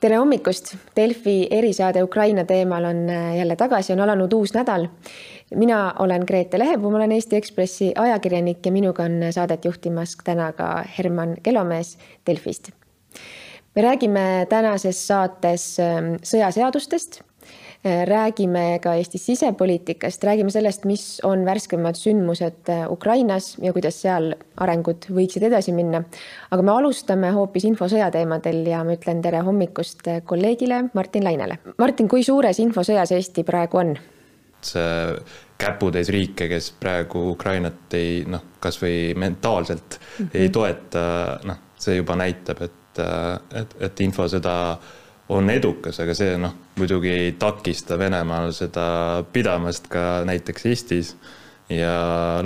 tere hommikust, Delfi erisaade Ukraina teemal on äh, jälle tagasi, on alanud uus nädal. mina olen Grete Lehepuu, ma olen Eesti Ekspressi ajakirjanik ja minuga on saadet juhtimas täna ka Herman Kelomees Delfist. me räägime tänases saates ähm, sõjaseadustest räägime ka Eesti sisepoliitikast, räägime sellest, mis on värskemad sündmused äh, Ukrainas ja kuidas seal arengud võiksid edasi minna. aga me alustame hoopis infosõja teemadel ja ma ütlen tere hommikust äh, kolleegile Martin Lainele. Martin, kui suures infosõjas Eesti praegu on? see käputäis riike, kes praegu Ukrainat ei noh, kasvõi mentaalselt mm -hmm. ei toeta, noh, see juba näitab, et, et, et infosõda on edukas, aga see noh, muidugi ei takista Venemaal seda pidamast ka näiteks Eestis ja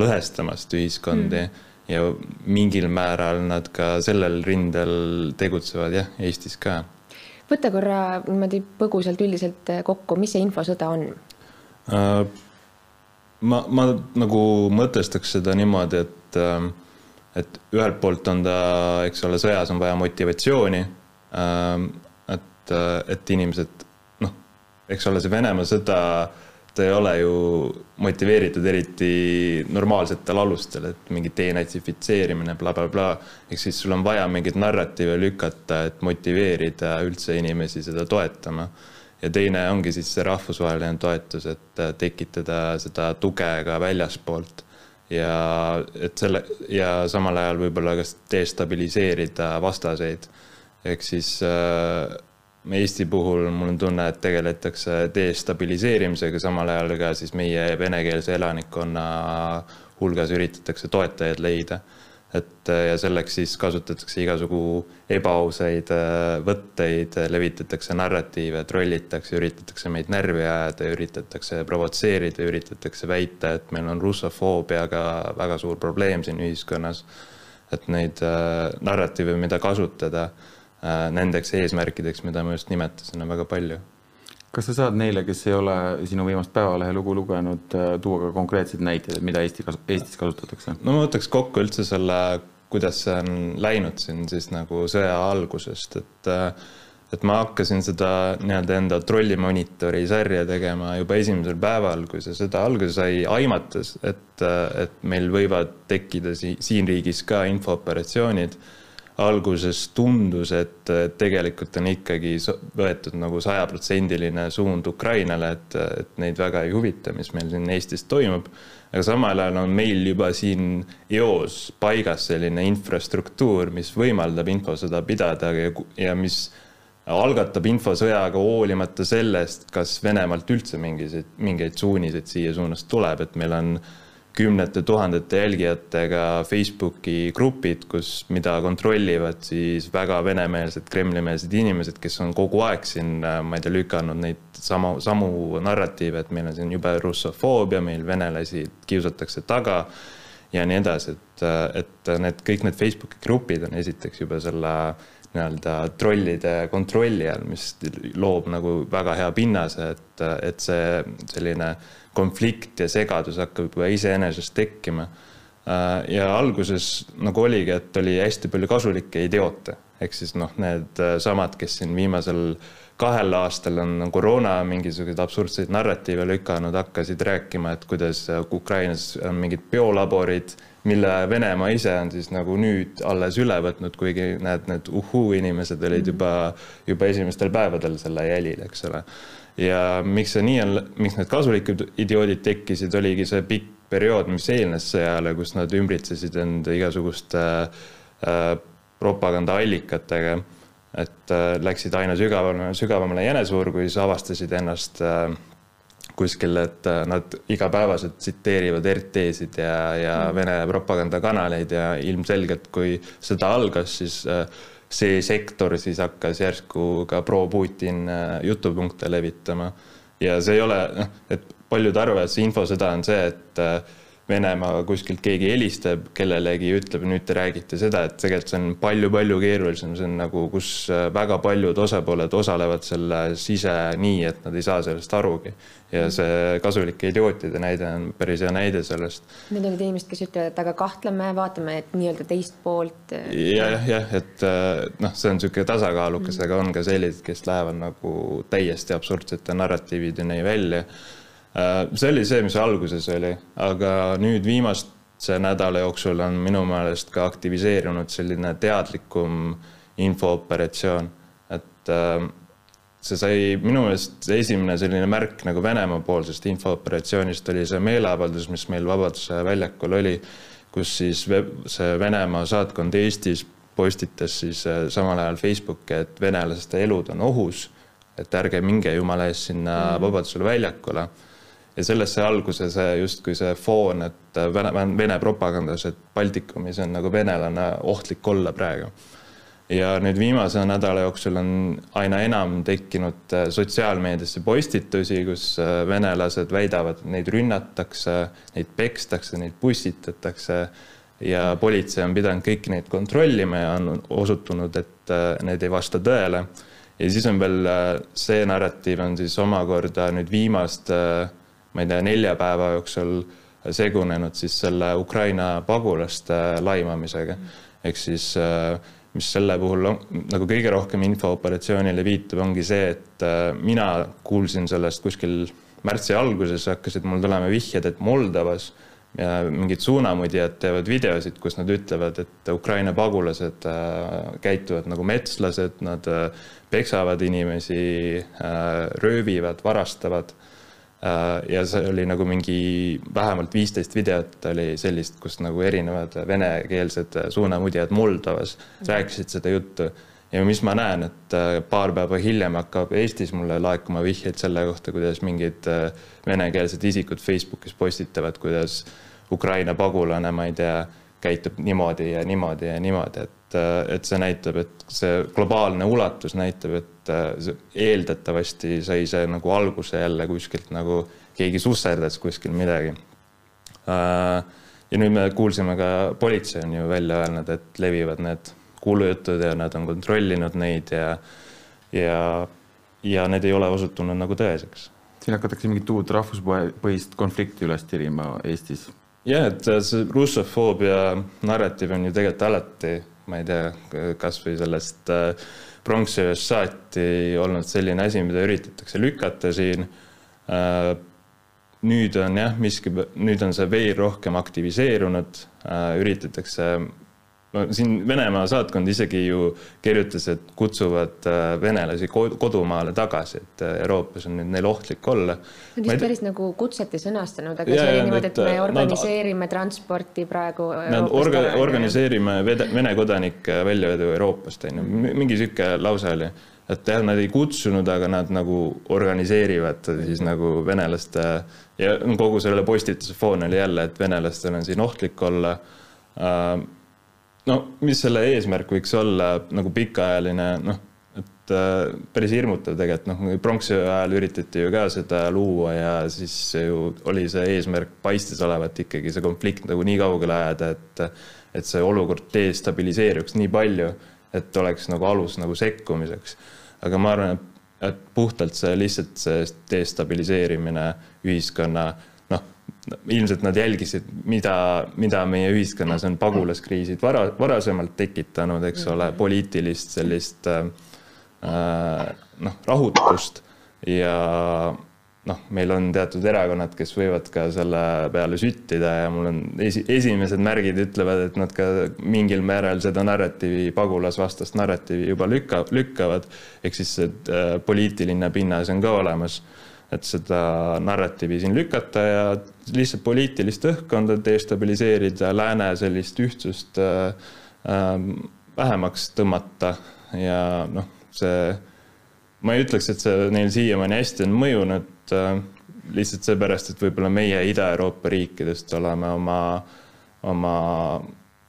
lõhestamast ühiskondi mm. ja mingil määral nad ka sellel rindel tegutsevad jah, Eestis ka. võta korra niimoodi põgusalt üldiselt kokku, mis see infosõda on uh,? ma, ma nagu mõtestaks seda niimoodi, et, äh, et ühelt poolt on ta, eks ole, sõjas on vaja motivatsiooni uh, et, et inimesed noh, eks ole, see Venemaa sõda, ta ei ole ju motiveeritud eriti normaalsetel alustel, et mingi denatsifitseerimine bla, bla, blablabla. ehk siis sul on vaja mingeid narratiive lükata, et motiveerida üldse inimesi seda toetama. ja teine ongi siis see rahvusvaheline toetus, et tekitada seda tuge ka väljaspoolt ja et selle ja samal ajal võib-olla ka destabiliseerida vastaseid. ehk siis äh, Eesti puhul mul on tunne, et tegeletakse destabiliseerimisega, samal ajal ka siis meie venekeelse elanikkonna hulgas üritatakse toetajaid leida. et ja selleks siis kasutatakse igasugu ebaausaid äh, võtteid, levitatakse narratiive, trollitakse, üritatakse meid närvi ajada, üritatakse provotseerida, üritatakse väita, et meil on russofoobiaga väga suur probleem siin ühiskonnas. et neid äh, narratiive, mida kasutada Äh, nendeks eesmärkideks, mida ma just nimetasin, on väga palju. kas sa saad neile, kes ei ole sinu viimast Päevalehe lugu lugenud, äh, tuua ka konkreetseid näiteid, et mida Eesti, Eestis kasutatakse? no ma võtaks kokku üldse selle, kuidas see on läinud siin siis nagu sõja algusest, et äh, et ma hakkasin seda nii-öelda enda trollimonitori sarja tegema juba esimesel päeval, kui see sõda alguse sai, aimates, et, et meil võivad tekkida si siin riigis ka infooperatsioonid alguses tundus, et tegelikult on ikkagi võetud nagu sajaprotsendiline suund Ukrainale, et, et neid väga ei huvita, mis meil siin Eestis toimub. aga samal ajal on meil juba siin eos paigas selline infrastruktuur, mis võimaldab infosõda pidada ja, ja mis algatab infosõjaga hoolimata sellest, kas Venemaalt üldse mingiseid, mingeid suuniseid siia suunas tuleb, et meil on äh, kümnete tuhandete jälgijatega Facebooki grupid, kus, mida kontrollivad siis väga venemeelsed, kremlimeelsed inimesed, kes on kogu aeg siin, ma ei tea, lükanud neid sama, samu narratiive, et meil on siin jube russofoobia, meil venelasi kiusatakse taga ja nii edasi, et, et need kõik need Facebooki grupid on esiteks juba selle nii-öelda trollide kontrolli all, mis loob nagu väga hea pinnase, et, et see selline konflikt ja segadus hakkab juba iseenesest tekkima. Äh, ja alguses nagu oligi, et oli hästi palju kasulikke idioote, ehk siis noh, need äh, samad, kes siin viimasel kahel aastal on koroona mingisuguseid absurdseid narratiive lükanud, hakkasid rääkima, et kuidas Ukrainas on mingid biolaborid, mille Venemaa ise on siis nagu nüüd alles üle võtnud, kuigi näed, need uhuu inimesed olid juba, juba esimestel päevadel selle jälil, eks ole ja miks see nii on, miks need kasulikud idioodid tekkisid, oligi see pikk periood, mis eelnes sõjale, kus nad ümbritsesid end igasuguste äh, propagandaallikatega. et äh, läksid aina sügavamale, sügavamale jänesuurgu, siis avastasid ennast äh, kuskil, et äh, nad igapäevaselt tsiteerivad RT-sid ja, ja mm. Vene propagandakanaleid ja ilmselgelt, kui sõda algas, siis äh, see sektor siis hakkas järsku ka pro-Putin äh, jutupunkte levitama. ja see ei ole, noh, et paljud arvavad, see infosõda on see, et äh, Venemaa kuskilt keegi helistab kellelegi ja ütleb, nüüd te räägite seda, et tegelikult see on palju-palju keerulisem, see on nagu, kus äh, väga paljud osapooled osalevad selles ise nii, et nad ei saa sellest arugi. ja see kasulike idiootide näide on päris hea näide sellest. Need on need inimesed, kes ütlevad, et aga kahtleme, vaatame, et nii-öelda teist poolt. Äh, jah, jah, et äh, noh, see on niisugune tasakaalukas mm, -hmm. aga on ka sellised, kes lähevad nagu täiesti absurdsete narratiivideni välja see oli see, mis alguses oli, aga nüüd viimase nädala jooksul on minu meelest ka aktiviseerunud selline teadlikum infooperatsioon, et äh, see sai minu meelest esimene selline märk nagu Venemaa poolsest infooperatsioonist oli see meeleavaldus, mis meil Vabaduse väljakul oli, kus siis see Venemaa saatkond Eestis postitas siis äh, samal ajal Facebooki, et venelaste elud on ohus, et ärge minge jumala eest sinna mm. Vabadusele väljakule ja sellest sai alguse see justkui see foon, et Vene, Vene propagandas, et Baltikumis on nagu venelane ohtlik olla praegu. ja nüüd viimase nädala jooksul on aina enam tekkinud äh, sotsiaalmeediasse postitusi, kus äh, venelased väidavad, et neid rünnatakse, neid pekstakse, neid pussitatakse ja politsei on pidanud kõiki neid kontrollima ja on osutunud, et äh, need ei vasta tõele. ja siis on veel see narratiiv on siis omakorda nüüd viimast ma ei tea, nelja päeva jooksul segunenud siis selle Ukraina pagulaste laimamisega. ehk siis äh, mis selle puhul on, nagu kõige rohkem infooperatsioonile viitab, ongi see, et äh, mina kuulsin sellest kuskil märtsi alguses hakkasid mul tulema vihjed, et Moldovas ja mingid suunamudjad teevad videosid, kus nad ütlevad, et Ukraina pagulased äh, käituvad nagu metslased, nad peksavad inimesi, röövivad, varastavad Äh, ja see oli nagu mingi vähemalt viisteist videot oli sellist, kus nagu erinevad venekeelsed suunamudjad Moldovas rääkisid seda juttu. ja mis ma näen, et äh, paar päeva hiljem hakkab Eestis mulle laekuma vihjeid selle kohta, kuidas mingid äh, venekeelsed isikud Facebookis postitavad, kuidas Ukraina pagulane, ma ei tea, käitub niimoodi ja niimoodi ja niimoodi, et, et see näitab, et see globaalne ulatus näitab, et et eeldatavasti sai see nagu alguse jälle kuskilt nagu keegi susserdas kuskil midagi. Ja nüüd me kuulsime ka, politsei on ju välja öelnud, et levivad need kuulujutud ja nad on kontrollinud neid ja, ja, ja need ei ole osutunud nagu tõeseks. siin hakatakse mingit uut rahvuspõhist konflikti üles tirima Eestis. jah, et see russofoobia narratiiv on ju tegelikult alati, ma ei tea, kasvõi sellest äh, pronksiööst saati olnud selline asi, mida üritatakse lükata siin. Äh, nüüd on jah, miski, nüüd on see veel rohkem aktiviseerunud, äh, üritatakse no siin Venemaa saatkond isegi ju kirjutas, et kutsuvad äh, venelasi kodumaale tagasi, et äh, Euroopas on nüüd neil ohtlik olla. Nad vist päris nagu kutset ei sõnastanud, aga see oli niimoodi, et me organiseerime nad, transporti praegu. Nad orga, organiseerime Vene kodanike väljavedu Euroopast, on ju, mingi sihuke lause oli et jah, nad ei kutsunud, aga nad nagu organiseerivad siis nagu venelaste ja kogu selle postituse foon oli jälle, et venelastel on siin ohtlik olla äh, no mis selle eesmärk võiks olla nagu pikaajaline, noh, et äh, päris hirmutav tegelikult, noh, pronksiöö ajal üritati ju ka seda luua ja siis ju oli see eesmärk paistes olevat ikkagi see konflikt nagu nii kaugele ajada, et et see olukord destabiliseeruks nii palju, et oleks nagu alus nagu sekkumiseks. aga ma arvan, et puhtalt see lihtsalt see destabiliseerimine ühiskonna ilmselt nad jälgisid, mida, mida meie ühiskonnas on pagulaskriisid vara, varasemalt tekitanud, eks ole, mhm. poliitilist sellist äh, noh, rahutust ja noh, meil on teatud erakonnad, kes võivad ka selle peale süttida ja mul on esi, esimesed märgid ütlevad, et nad ka mingil määral seda narratiivi, pagulasvastast narratiivi juba lükka, lükkavad. ehk siis see äh, poliitiline pinnas on ka olemas et seda narratiivi siin lükata ja lihtsalt poliitilist õhkkonda destabiliseerida, lääne sellist ühtsust äh, äh, vähemaks tõmmata ja noh, see, ma ei ütleks, et see neil siiamaani hästi on mõjunud äh,, lihtsalt seepärast, et võib-olla meie Ida-Euroopa riikidest oleme oma, oma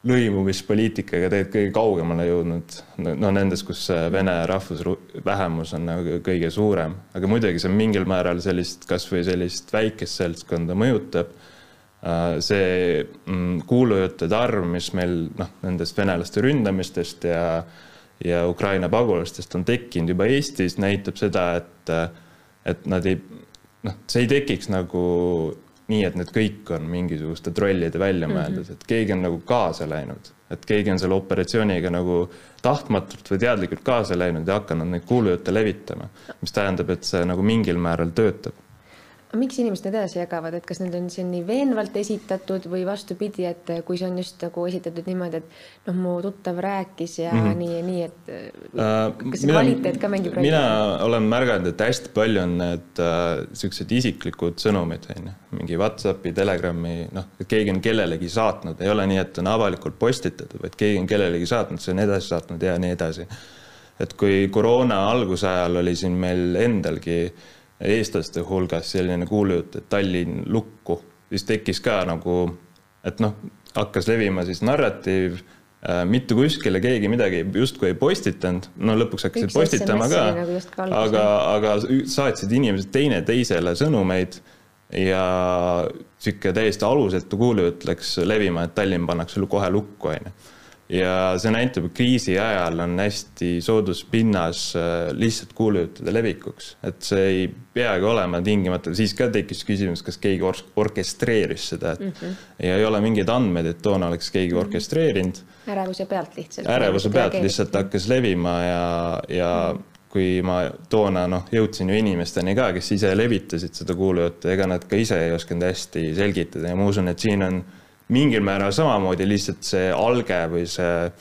lõimumispoliitikaga tegelikult kõige kaugemale jõudnud, no nendes, kus vene rahvusvähemus on nagu kõige suurem, aga muidugi see mingil määral sellist, kasvõi sellist väikest seltskonda mõjutab. see mm, kuulujuttude arv, mis meil noh, nendest venelaste ründamistest ja, ja Ukraina pagulastest on tekkinud juba Eestis, näitab seda, et, et nad ei, noh, see ei tekiks nagu nii, et need kõik on mingisuguste trollide välja mhm. mõeldud mm, -hmm. et keegi on nagu kaasa läinud, et keegi on selle operatsiooniga nagu tahtmatult või teadlikult kaasa läinud ja hakanud neid kuulujutte levitama, mis tähendab, et see nagu mingil määral töötab miks inimesed need edasi jagavad, et kas need on siin nii veenvalt esitatud või vastupidi, et kui see on just nagu esitatud niimoodi, et noh, mu tuttav rääkis ja mm -hmm. nii ja nii, et uh, kas see mina, kvaliteet ka mängib rolli? mina olen märganud, et hästi palju on need uh, siuksed isiklikud sõnumid, on ju, mingi Whatsappi, Telegrami, noh, et keegi on kellelegi saatnud, ei ole nii, et on avalikult postitatud, vaid keegi on kellelegi saatnud, see on edasi saatnud ja nii edasi. et kui koroona alguse ajal oli siin meil endalgi uh, eestlaste hulgas selline kuulujutt, et Tallinn lukku, siis tekkis ka nagu, et noh, hakkas levima siis narratiiv äh, mitte kuskile keegi midagi justkui ei postitanud, no lõpuks hakkasid postitama ka, nagu aga, aga saatsid inimesed teineteisele sõnumeid ja sihuke täiesti alusetu kuulujutt läks levima, et Tallinn pannakse kohe lukku, onju ja see näitab, et kriisi ajal on hästi soodus pinnas äh, lihtsalt kuulujuttude levikuks, et see ei peagi olema tingimata, siis ka tekkis küsimus, kas keegi or orkestreeris seda mm -hmm. ja ei ole mingeid andmeid, et toona oleks keegi mm -hmm. orkestreerinud. ärevuse pealt lihtsalt. ärevuse pealt lihtsalt hakkas levima ja, ja mm -hmm kui ma toona noh, jõudsin ju inimesteni ka, kes ise levitasid seda kuulujuttu, ega nad ka ise ei osanud hästi selgitada ja ma usun, et siin on mingil määral samamoodi lihtsalt see alge või see,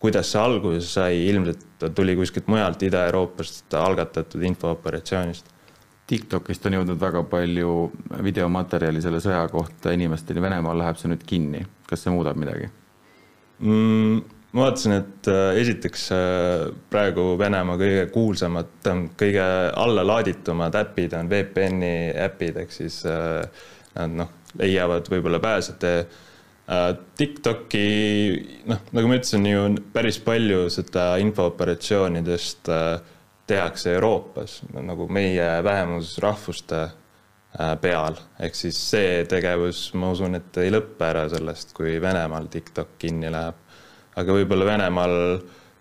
kuidas see alguse sai, ilmselt tuli kuskilt mujalt Ida-Euroopast algatatud infooperatsioonist. TikTokist on jõudnud väga palju videomaterjali selle sõja kohta inimesteni, Venemaal läheb see nüüd kinni, kas see muudab midagi mm,? ma vaatasin, et äh, esiteks äh, praegu Venemaa kõige kuulsamad, kõige allalaaditumad äpid on VPN-i äpid, ehk siis äh, nad noh, leiavad võib-olla pääsete Äh, TikToki, noh, nagu ma ütlesin, ju päris palju seda infooperatsioonidest äh, tehakse Euroopas nagu meie vähemusrahvuste äh, peal, ehk siis see tegevus, ma usun, et ei lõpe ära sellest, kui Venemaal TikTok kinni läheb. aga võib-olla Venemaal,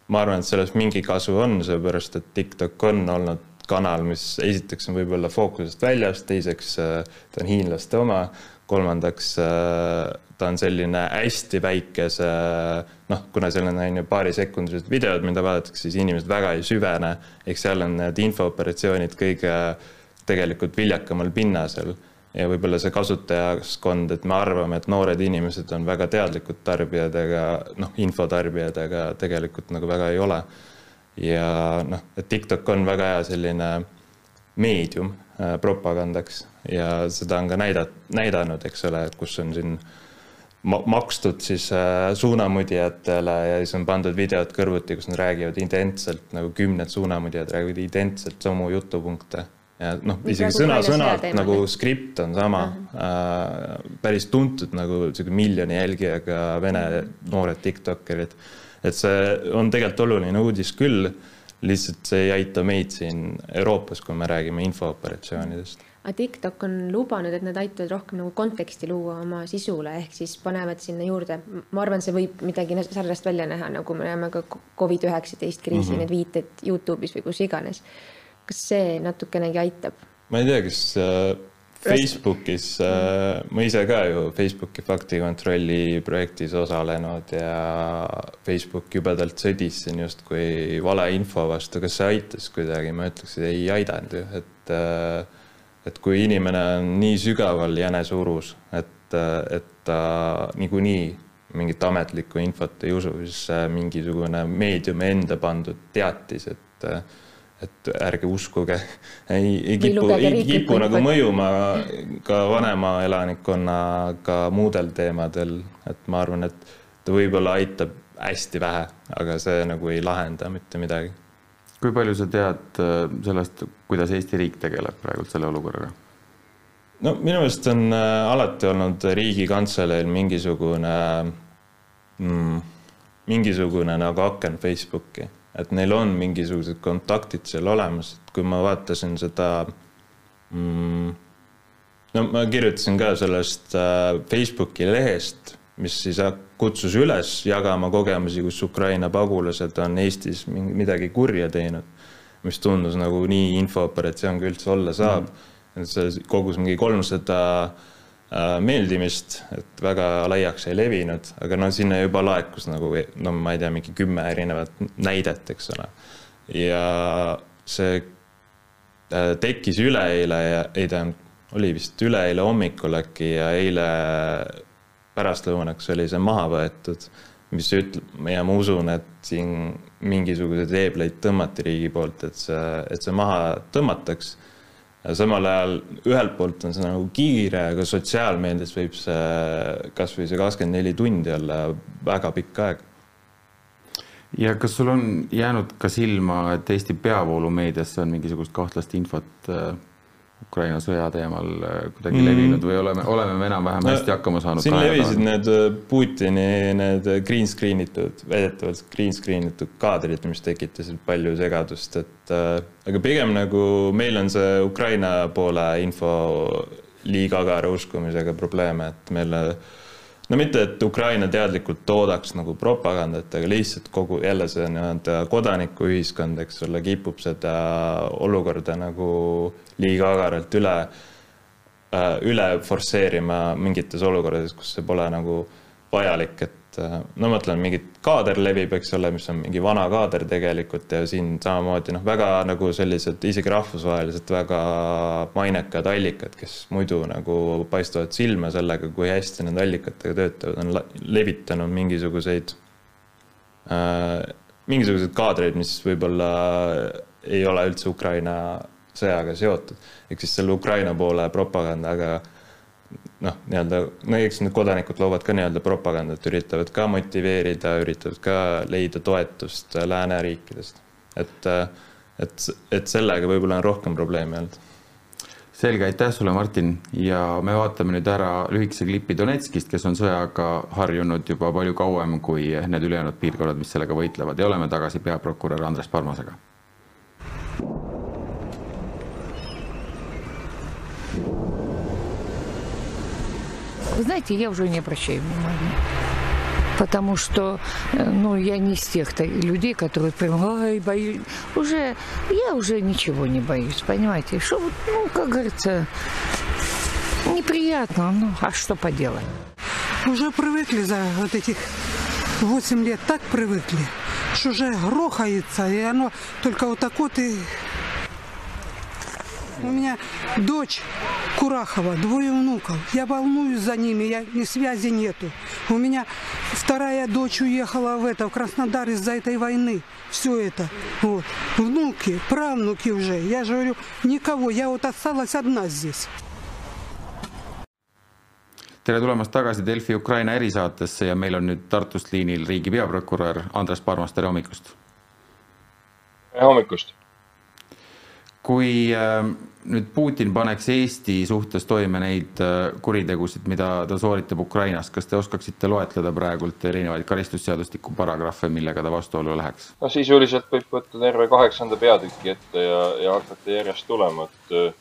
ma arvan, et sellest mingi kasu on, seepärast et TikTok on olnud kanal, mis esiteks on võib-olla fookusest väljas, teiseks ta on hiinlaste oma, kolmandaks ta on selline hästi väikese, noh, kuna seal on, on ju paarisekundilised videod, mida vaadatakse, siis inimesed väga ei süvene. ehk seal on need infooperatsioonid kõige tegelikult viljakamal pinnasel ja võib-olla see kasutajaskond, et me arvame, et noored inimesed on väga teadlikud tarbijad, aga noh, infotarbijad, aga tegelikult nagu väga ei ole. ja noh, et TikTok on väga hea selline meedium äh, propagandaks ja seda on ka näidat-, näidanud, eks ole, et kus on siin äh, makstud siis äh, suunamudjatele ja siis on pandud videod kõrvuti, kus nad räägivad identselt nagu kümned suunamudjad räägivad identselt samu jutupunkte ja noh, isegi sõna-sõnalt nagu skript on sama uh. -huh. äh, päris tuntud nagu sihuke miljoni jälgijaga vene noored tiktokkerid. et see on tegelikult oluline uudis küll, lihtsalt see ei aita meid siin Euroopas, kui me räägime infooperatsioonidest aga TikTok on lubanud, et nad aitavad rohkem nagu konteksti luua oma sisule, ehk siis panevad sinna juurde, ma arvan, see võib midagi sarnast välja näha, nagu me näeme ka Covid-19 kriisi mm -hmm. need viited Youtube'is või kus iganes. kas see natukenegi aitab? ma ei tea, kas äh, Facebookis äh,, ma ise ka ju Facebooki faktikontrolli projektis osalenud ja Facebook jubedalt sõdis siin justkui valeinfo vastu, kas see aitas kuidagi, ma ütleks, et ei aidanud ju, et äh, et kui inimene on nii sügaval jäneseurus, et, et ta niikuinii mingit ametlikku infot ei usu, siis mingisugune meediumi enda pandud teatis, et et ärge uskuge, ei, ei kipu, ei kipu nagu mõjuma ka vanema elanikkonnaga muudel teemadel, et ma arvan, et ta võib-olla aitab hästi vähe, aga see nagu ei lahenda mitte midagi. Kui palju sa tead äh, sellest, kuidas Eesti riik tegeleb praegult selle olukorraga? no minu meelest on äh, alati olnud Riigikantseleil mingisugune mm,, mingisugune nagu aken Facebooki, et neil on mingisugused kontaktid seal olemas, et kui ma vaatasin seda mm, no ma kirjutasin ka sellest äh, Facebooki lehest, mis siis kutsus üles jagama kogemusi, kus Ukraina pagulased on Eestis midagi kurja teinud. mis tundus nagu nii infooperatsioon kui üldse olla saab mm.. see kogus mingi kolmsada äh, meeldimist, et väga laiaks ei levinud, aga no sinna juba laekus nagu no ma ei tea, mingi kümme erinevat näidet, eks ole. ja see äh, tekkis üleeile ja ei tähendab, oli vist üleeile hommikul äkki ja eile pärastlõunaks oli see maha võetud, mis ütleb ja ma usun, et siin mingisuguseid eebleid tõmmati riigi poolt, et see, et see maha tõmmataks. Samal ajal ühelt poolt on see nagu kiire, aga sotsiaalmeedias võib see kasvõi see kakskümmend neli tundi olla väga pikk aeg. ja kas sul on jäänud ka silma, et Eesti peavoolumeediasse on mingisugust kahtlast infot äh, Ukraina sõja teemal äh, kuidagi mm. levinud või oleme, oleme me enam-vähem no, hästi hakkama saanud? siin levisid need äh, Putini need green screen itud, väidetavalt green screen itud kaadrid, mis tekitasid palju segadust, et äh, aga pigem nagu meil on see Ukraina poole info liiga agara uskumisega probleeme, et meil äh, no mitte, et Ukraina teadlikult toodaks nagu propagandat, aga lihtsalt kogu jälle see nii-öelda kodanikuühiskond, eks ole, kipub seda olukorda nagu liiga agaralt üle, äh, üle forsseerima mingites olukordades, kus see pole nagu vajalik, et et äh, no ma mõtlen, mingi kaader levib, eks ole, mis on mingi vana kaader tegelikult ja siin samamoodi noh, väga nagu sellised isegi rahvusvaheliselt väga mainekad allikad, kes muidu nagu paistavad silma sellega, kui hästi nende allikatega töötavad, on levitanud mingisuguseid äh,, mingisuguseid kaadreid, mis võib-olla ei ole üldse Ukraina sõjaga seotud. ehk siis selle Ukraina poole propagandaga noh, nii-öelda, no eks need kodanikud loovad ka nii-öelda propagandat, üritavad ka motiveerida, üritavad ka leida toetust lääneriikidest. et, et, et sellega võib-olla on rohkem probleeme olnud. selge, aitäh sulle, Martin, ja me vaatame nüüd ära lühikese klipi Donetskist, kes on sõjaga harjunud juba palju kauem kui need ülejäänud piirkonnad, mis sellega võitlevad ja oleme tagasi peaprokurör Andres Parmasega Вы знаете, я уже не обращаю внимания. Потому что, э, ну, я не из тех людей, которые прям, ай, боюсь. Уже, я уже ничего не боюсь, понимаете? Что ну, как говорится, неприятно, ну, а что поделать? Уже привыкли за вот этих 8 лет, так привыкли, что уже грохается, и оно только вот так вот и у меня дочь Курахова, двое внуков. Я волнуюсь за ними, я, ни связи нету. У меня вторая дочь уехала в это, в Краснодар из-за этой войны. Все это. Вот. Внуки, правнуки уже. Я же говорю, никого. Я вот осталась одна здесь. tere tulemast tagasi Delfi Ukraina erisaatesse ja meil on nüüd Tartust liinil riigi peaprokurör Andres Parmas, tere hommikust. tere hommikust kui äh, nüüd Putin paneks Eesti suhtes toime neid äh, kuritegusid, mida ta sooritab Ukrainas, kas te oskaksite loetleda praegult erinevaid karistusseadustiku paragrahve, millega ta vastuollu läheks? no sisuliselt võib võtta terve kaheksanda peatüki ette ja, ja hakata järjest tulema, et äh,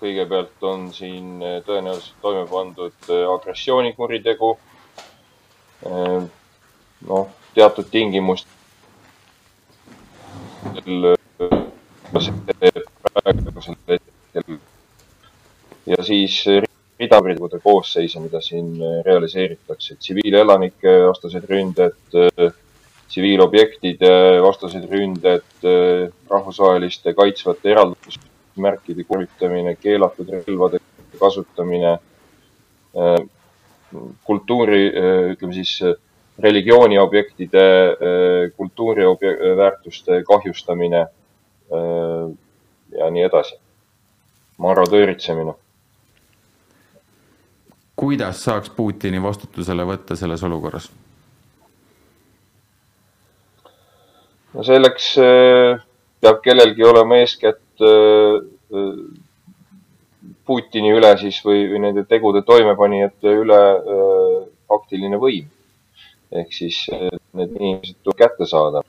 kõigepealt on siin tõenäoliselt toime pandud agressioonikuritegu. noh, teatud tingimustel praegusel hetkel. ja siis ridakuritegude koosseise, mida siin realiseeritakse, tsiviilelanike vastased ründed, tsiviilobjektide vastased ründed, rahvusvaheliste kaitsvate eraldusmärkide kuritamine, keelatud relvade kasutamine, kultuuri, ütleme siis religiooniobjektide, kultuuriväärtuste kahjustamine ja nii edasi. marodööritsemine. kuidas saaks Putini vastutusele võtta selles olukorras? no selleks äh, peab kellelgi olema eeskätt äh, Putini üle siis või, või nende tegude toimepanijate üle faktiline võim. ehk siis need inimesed tuleb kätte saada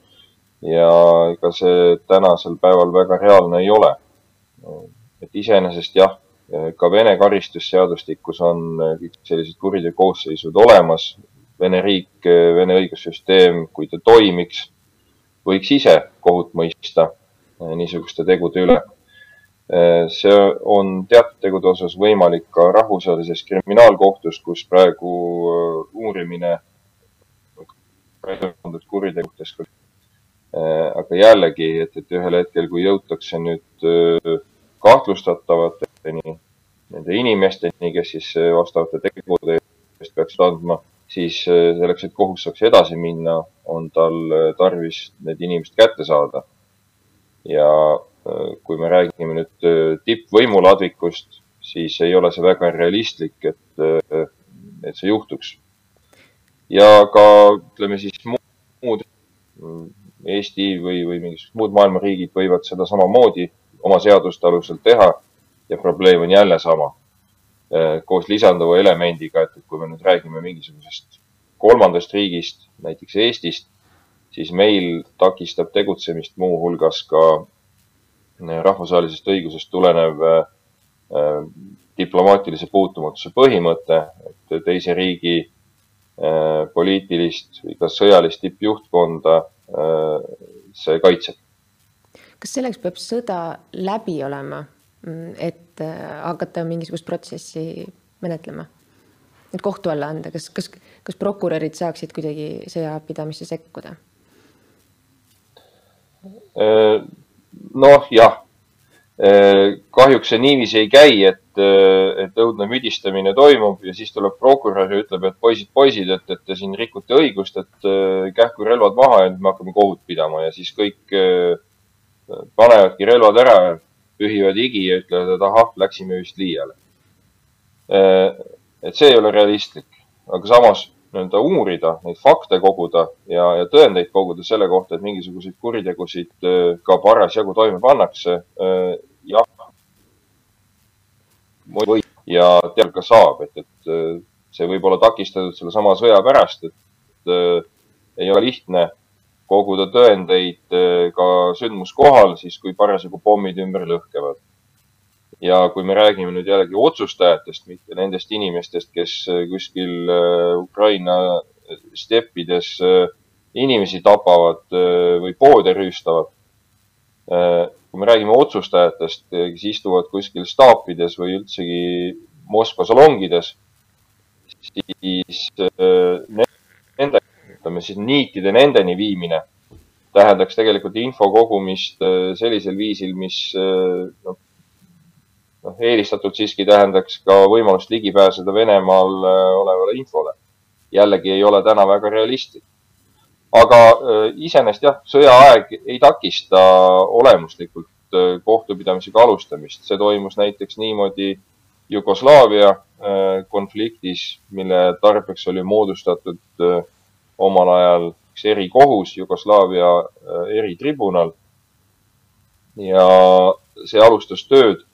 ja ega see tänasel päeval väga reaalne ei ole. et iseenesest jah, ka Vene karistusseadustikus on kõik sellised kuriteokoosseisud olemas. Vene riik, Vene õigussüsteem, kui ta toimiks, võiks ise kohut mõista niisuguste tegude üle. see on teatud tegude osas võimalik ka rahvusvahelises kriminaalkohtus, kus praegu uurimine kuritegudest. Aga jällegi, et, et ühel hetkel, kui jõutakse nüüd kahtlustatavateni, nende inimesteni, kes siis vastavate tegude eest peaksid andma, siis selleks, et kohus saaks edasi minna, on tal tarvis need inimesed kätte saada ja äh, kui me räägime nüüd äh, tippvõimuladvikust, siis ei ole see väga realistlik, et, äh, et see juhtuks. ja ka ütleme siis muud Eesti või, või mingisugused muud maailma riigid võivad seda samamoodi oma seaduste alusel teha ja probleem on jälle sama. koos lisanduva elemendiga, et kui me nüüd räägime mingisugusest kolmandast riigist, näiteks Eestist, siis meil takistab tegutsemist muuhulgas ka äh, rahvusvahelisest õigusest tulenev äh, äh, diplomaatilise puutumatuse põhimõte, et teise riigi äh, poliitilist või ka sõjalist tippjuhtkonda äh, see kaitseb. kas selleks peab sõda läbi olema, mm, et äh, hakata mingisugust protsessi menetlema? et kohtu alla anda, kas, kas, kas prokurörid saaksid kuidagi sõjapidamisse sekkuda? Äh, noh, jah. Äh, kahjuks see niiviisi ei käi, et, äh, et õudne müdistamine toimub ja siis tuleb prokurör ja ütleb, et poisid, poisid, et, et te siin rikute õigust, et kähku relvad maha ja nüüd me hakkame kohut pidama ja siis kõik panevadki relvad ära, pühivad higi ja ütlevad, et ahah, läksime vist liiale. et see ei ole realistlik, aga samas nii-öelda uurida, neid fakte koguda ja, ja tõendeid koguda selle kohta, et mingisuguseid kuritegusid äh, ka parasjagu toime pannakse. Äh, jah, võib ja teab ka saab, et, et äh, see võib olla takistatud sellesama sõja pärast, et ei ole lihtne koguda tõendeid ka sündmuskohal, siis kui parasjagu pommid ümber lõhkevad ja kui me räägime nüüd jällegi otsustajatest, mitte nendest inimestest, kes äh, kuskil äh, Ukraina steppides äh, inimesi tapavad või poode rüüstavad. Kui me räägime otsustajatest, kes istuvad kuskil staapides või üldsegi Moskva salongides, siis nende, ütleme siis niitide nendeni viimine tähendaks tegelikult info kogumist sellisel viisil, mis noh, noh, eelistatult siiski tähendaks ka võimalust ligi pääseda Venemaal olevale infole. jällegi ei ole täna väga realistlik. Aga äh, iseenesest jah, sõjaaeg ei takista olemuslikult äh, kohtupidamisega alustamist, see toimus näiteks niimoodi Jugoslaavia konfliktis, mille tarbeks oli moodustatud omal ajal üks erikohus, Jugoslaavia eritribunal. ja see alustas tööd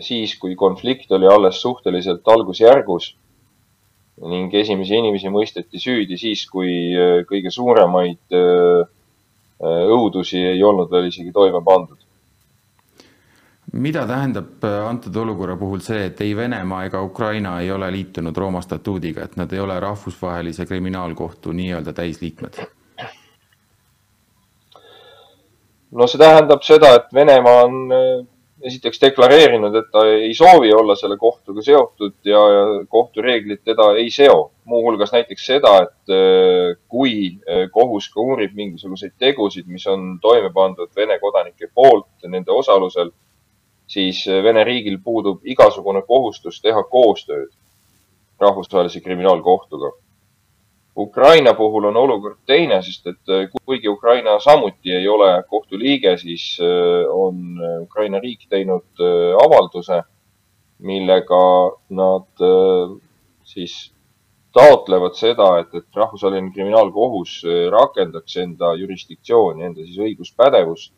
siis, kui konflikt oli alles suhteliselt algusjärgus ning esimesi inimesi mõisteti süüdi siis, kui äh, kõige suuremaid äh, äh, õudusi ei olnud veel isegi toime pandud. mida tähendab antud olukorra puhul see, et ei Venemaa ega Ukraina ei ole liitunud Rooma statuudiga, et nad ei ole rahvusvahelise kriminaalkohtu nii-öelda täisliikmed? no see tähendab seda, et Venemaa on esiteks deklareerinud, et ta ei soovi olla selle kohtuga seotud ja, ja kohtureeglid teda ei seo. muuhulgas näiteks seda, et äh, kui äh, kohus ka uurib mingisuguseid tegusid, mis on toime pandud Vene kodanike poolt nende osalusel, siis äh, Vene riigil puudub igasugune kohustus teha koostööd rahvusvahelise kriminaalkohtuga Ukraina puhul on olukord teine, sest et äh, kuigi Ukraina samuti ei ole kohtu liige, siis äh, on äh, Ukraina riik teinud avalduse, millega nad siis taotlevad seda, et, et rahvusvaheline kriminaalkohus rakendaks enda jurisdiktsiooni, enda siis õiguspädevust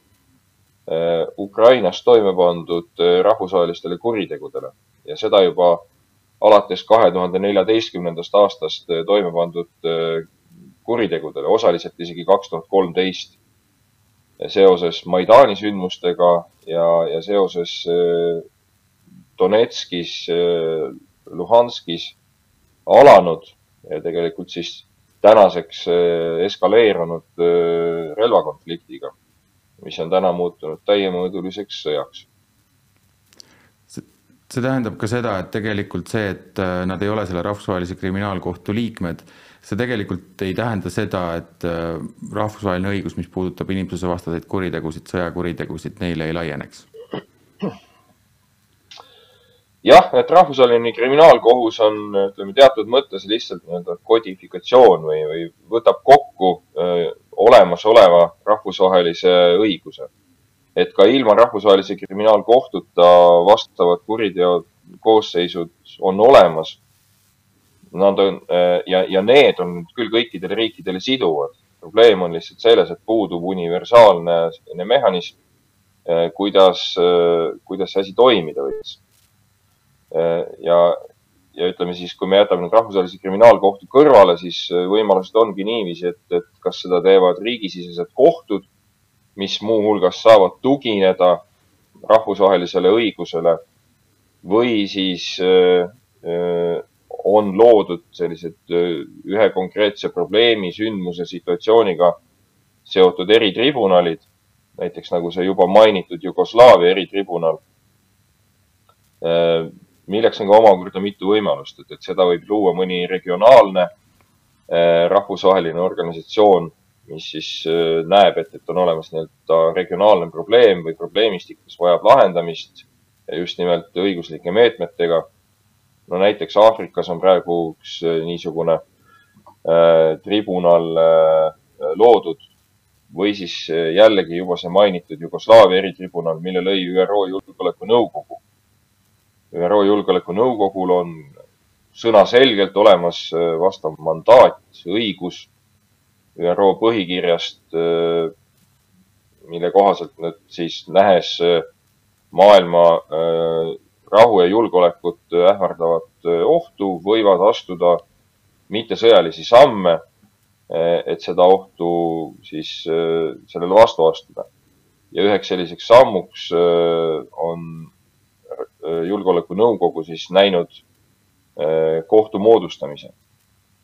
Ukrainas toime pandud rahvusvahelistele kuritegudele. Ja seda juba alates kahe tuhande neljateistkümnendast aastast eh, toime pandud eh, kuritegudele, osaliselt isegi kaks tuhat kolmteist. Seoses Maidani sündmustega ja, ja seoses eh, Donetskis, Luhanskis alanud ja tegelikult siis tänaseks eskaleerunud relvakonfliktiga, mis on täna muutunud täiemõõduliseks sõjaks see tähendab ka seda, et tegelikult see, et äh, nad ei ole selle rahvusvahelise kriminaalkohtu liikmed, see tegelikult ei tähenda seda, et äh, rahvusvaheline õigus, mis puudutab inimsusevastaseid kuritegusid, sõjakuritegusid, neile ei laieneks. jah, et rahvusvaheline kriminaalkohus on, ütleme teatud mõttes lihtsalt nii-öelda kodifikatsioon või, või võtab kokku öö, äh, olemasoleva rahvusvahelise õiguse et ka ilma rahvusvahelise kriminaalkohtuta vastavad kuriteo koosseisud on olemas. Nad on ja, ja need on küll kõikidele riikidele siduvad. probleem on lihtsalt selles, et puudub universaalne mehhanism, kuidas, kuidas see asi toimida võiks. ja, ja ütleme siis, kui me jätame nüüd rahvusvahelise kriminaalkohtu kõrvale, siis võimalused ongi niiviisi, et, et kas seda teevad riigisisesed kohtud mis muuhulgas saavad tugineda rahvusvahelisele õigusele või siis öö, öö, on loodud sellised öö, ühe konkreetse probleemi, sündmuse, situatsiooniga seotud eritribunalid, näiteks nagu see juba mainitud Jugoslaavia eritribunal, milleks on ka omakorda mitu võimalust, et, et seda võib luua mõni regionaalne rahvusvaheline organisatsioon mis siis äh, näeb, et, et on olemas nii-öelda regionaalne probleem või probleemistik, mis vajab lahendamist just nimelt õiguslike meetmetega. no näiteks Aafrikas on praegu üks äh, niisugune äh, tribunal äh, loodud või siis äh, jällegi juba see mainitud Jugoslaavia eritribunal, mille lõi ÜRO Julgeolekunõukogu. ÜRO Julgeolekunõukogul on sõnaselgelt olemas vastav mandaat, õigus ÜRO põhikirjast, mille kohaselt nad siis nähes äh, maailma rahu ja julgeolekut ähvardavat ohtu, võivad astuda mittesõjalisi samme, et seda ohtu siis sellele vastu astuda. ja üheks selliseks sammuks on julgeolekunõukogu siis näinud kohtu moodustamise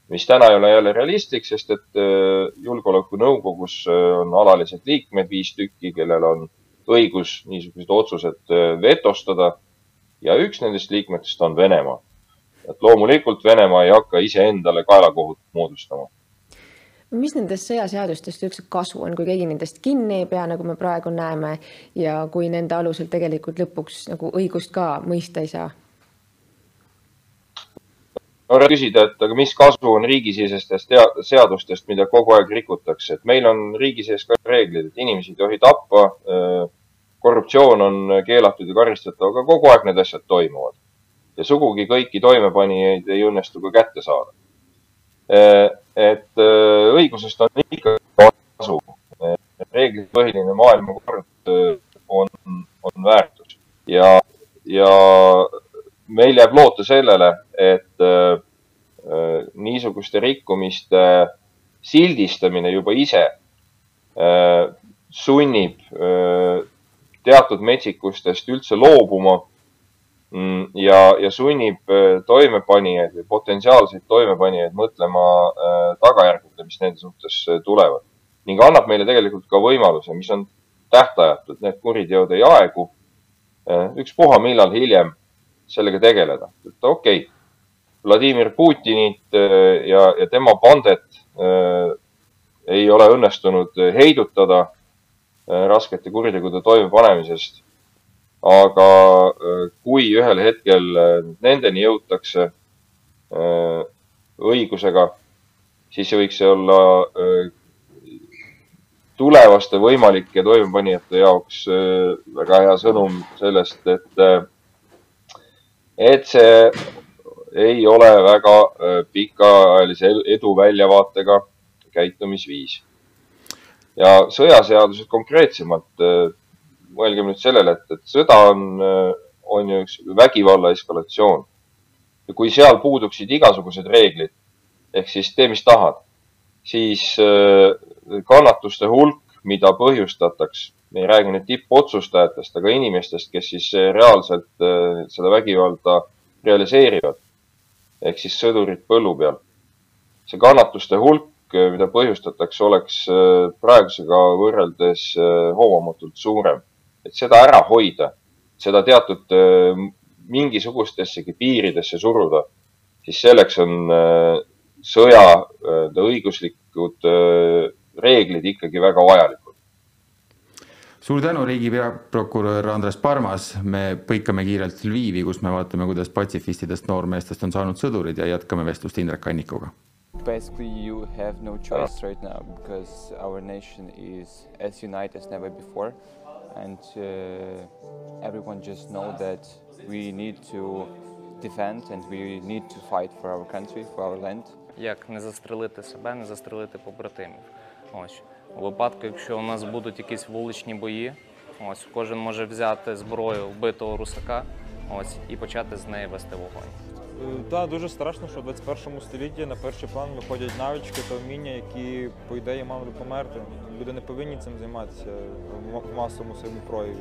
mis täna ei ole jälle realistlik, sest et äh, julgeolekunõukogus äh, on alalised liikmed, viis tükki, kellel on õigus niisugused otsused äh, vetostada. ja üks nendest liikmetest on Venemaa. et loomulikult Venemaa ei hakka iseendale kaelakohut moodustama. mis nendest sõjaseadustest üldse kasu on, kui keegi nendest kinni ei pea, nagu me praegu näeme ja kui nende alusel tegelikult lõpuks nagu õigust ka mõista ei saa? No küsida, et aga mis kasu on riigisisestest seadustest, mida kogu aeg rikutakse, et meil on riigi sees ka reeglid, et inimesi ei tohi tappa. korruptsioon on keelatud ja karistatav, aga kogu aeg need asjad toimuvad. ja sugugi kõiki toimepanijaid ei õnnestu ka kätte saada. et õigusest on ikka kasu. reeglipõhiline maailmakord on, on väärtus ja, ja meil jääb loota sellele, et äh, äh, niisuguste rikkumiste sildistamine juba ise äh, sunnib teatud metsikustest üldse loobuma mm, ja, ja sunnib toimepanijaid või potentsiaalseid toimepanijaid mõtlema tagajärgedele, mis nende suhtes tulevad ning annab meile tegelikult ka võimaluse, mis on tähtajatud, need kuriteod ei aegu. ükspuha, millal hiljem sellega tegeleda. et okei okay,, Vladimir Putinit äh, ja, ja tema pandet äh, ei ole õnnestunud heidutada äh, raskete kuritegude toimepanemisest. aga äh, kui ühel hetkel äh, nendeni jõutakse äh, õigusega, siis võiks see olla tulevaste võimalike toimepanijate jaoks väga hea sõnum sellest, et et see ei ole väga äh, pikaajalise edu väljavaatega käitumisviis. ja sõjaseadused konkreetsemalt, äh, mõelgem nüüd sellele, et, et sõda on, äh, on ju üks vägivalla eskalatsioon. ja kui seal puuduksid igasugused reeglid ehk siis tee, mis tahad, siis kannatuste hulk, mida põhjustataks me ei räägi nüüd tippotsustajatest, aga inimestest, kes siis reaalselt seda vägivalda realiseerivad. ehk siis sõdurid põllu peal. see kannatuste hulk, mida põhjustatakse, oleks praegusega võrreldes hoomamatult suurem. et seda ära hoida, seda teatud mingisugustessegi piiridesse suruda, siis selleks on sõja õiguslikud reeglid ikkagi väga vajalikud suur tänu, riigi peaprokurör Andres Parmas, me põikame kiirelt Lvivi, kus me vaatame, kuidas patsifistidest noormeestest on saanud sõdurid ja jätkame vestlust Indrek Annikuga. Basically you have no choice right now because our nation is as united as never before and uh, everyone just know that we need to defend and we need to fight for our country, for our land. Як не застрелити себе, не застрелити побратимів. Ось. У випадку, якщо у нас будуть якісь вуличні бої, ось кожен може взяти зброю вбитого русака ось, і почати з неї вести вогонь. Так, дуже страшно, що в 21 столітті на перший план виходять навички та вміння, які, по ідеї, мали померти. Люди не повинні цим займатися в масовому своєму прояві.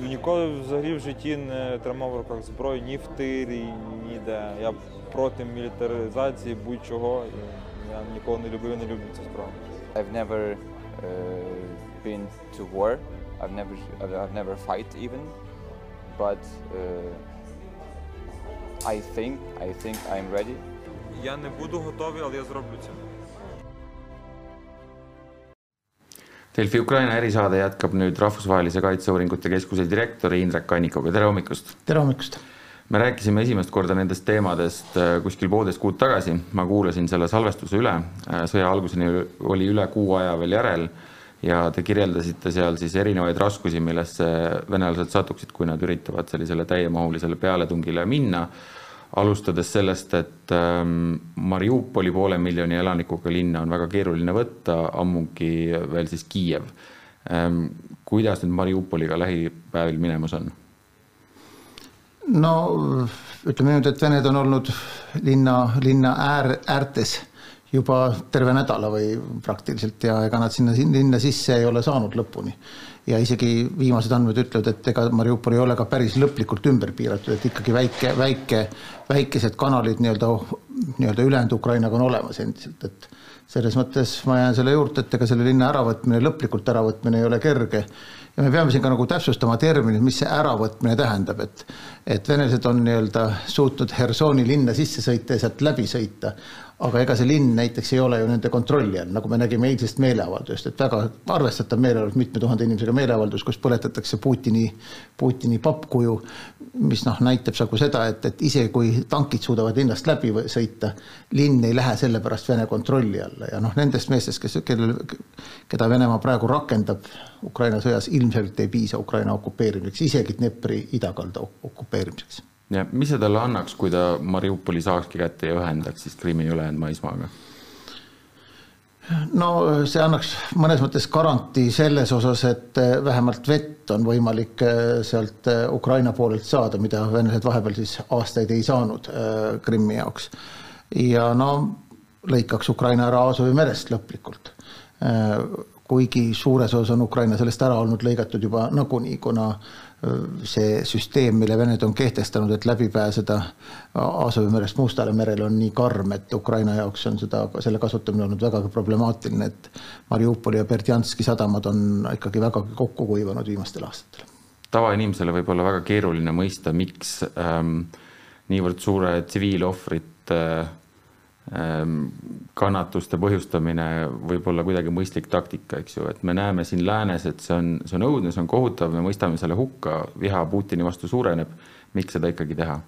Ніколи взагалі в житті не тримав в руках зброю ні в тирі, ніде. Я проти мілітаризації будь-чого. Я ніколи не любив і не люблю цю зброю. I've never uh, been to war. I've never, I've never fight even, but uh, I think, I think I'm ready. Я не буду готовий, але я зроблю це. Delfi Ukraina erisaade jätkab nüüd Rahvusvahelise Kaitseuuringute Keskuse direktori Indrek Annikuga, tere hommikust! tere hommikust! Me rääkisime esimest korda nendest teemadest äh, kuskil poolteist kuud tagasi, ma kuulasin selle salvestuse üle, äh, sõja alguseni oli üle kuu aja veel järel ja te kirjeldasite seal siis erinevaid raskusi, millesse venelased satuksid, kui nad üritavad sellisele täiemahulisele pealetungile minna. alustades sellest, et ähm, Mariupoli poole miljoni elanikuga linna on väga keeruline võtta, ammugi veel siis Kiiev. Ähm, kuidas nüüd Mariupoliga lähipäevil minemas on? No ütleme niimoodi, et Vened on olnud linna, linna äär, äärtes juba terve nädala või praktiliselt ja ega nad sinna linna sisse ei ole saanud lõpuni. ja isegi viimased andmed ütlevad, et ega Mariupol ei ole ka päris lõplikult ümber piiratud, et ikkagi väike, väike, väikesed kanalid nii-öelda, nii-öelda ülejäänud Ukrainaga on olemas endiselt, et selles mõttes ma jään selle juurde, et ega selle linna äravõtmine, lõplikult äravõtmine ei ole kerge ja me peame siin ka nagu täpsustama terminit, mis see äravõtmine tähendab, et et venelased on nii-öelda suutnud Hersoni linna sisse sõita ja sealt läbi sõita, aga ega see linn näiteks ei ole ju nende kontrolli all, nagu me nägime eilsest meeleavaldusest, et väga arvestatav meeleavaldus, mitme tuhande inimesega meeleavaldus, kus põletatakse Putini, Putini pappkuju, mis noh, näitab nagu seda, et, et isegi kui tankid suudavad linnast läbi sõita, linn ei lähe sellepärast Vene kontrolli alla. Ja noh, nendest meestest, kes, kellel, keda Venemaa praegu rakendab Ukraina sõjas, ilmselt ei piisa Ukraina okupeerimiseks, isegi Dnepri idakalda okupeerimiseks ja mis see talle annaks, kui ta Mariupoli saakski kätte ja ühendaks siis Krimmi ülejäänud maismaaga? no see annaks mõnes mõttes garantii selles osas, et eh, vähemalt vett on võimalik eh, sealt eh, Ukraina poolelt saada, mida venelased vahepeal siis aastaid ei saanud Krimmi jaoks. ja no lõikaks Ukraina ära Aasovi merest lõplikult. kuigi suures osas on Ukraina sellest ära olnud lõigatud juba nagunii, kuna see süsteem, mille Vened on kehtestanud, et läbi pääseda Aasovi merest Mustale merele on nii karm, et Ukraina jaoks on seda, selle kasutamine olnud vägagi problemaatiline, et Mariupoli ja Berdjanski sadamad on ikkagi vägagi kokku kuivanud viimastel aastatel. tavainimesele võib olla väga keeruline mõista, miks ähm, niivõrd suure tsiviilohvrite äh, kannatuste põhjustamine võib olla kuidagi mõistlik taktika, eks ju, et me näeme siin läänes, et see on, see on õudne, see on kohutav, me mõistame selle hukka, viha Putini vastu suureneb. miks seda ikkagi teha?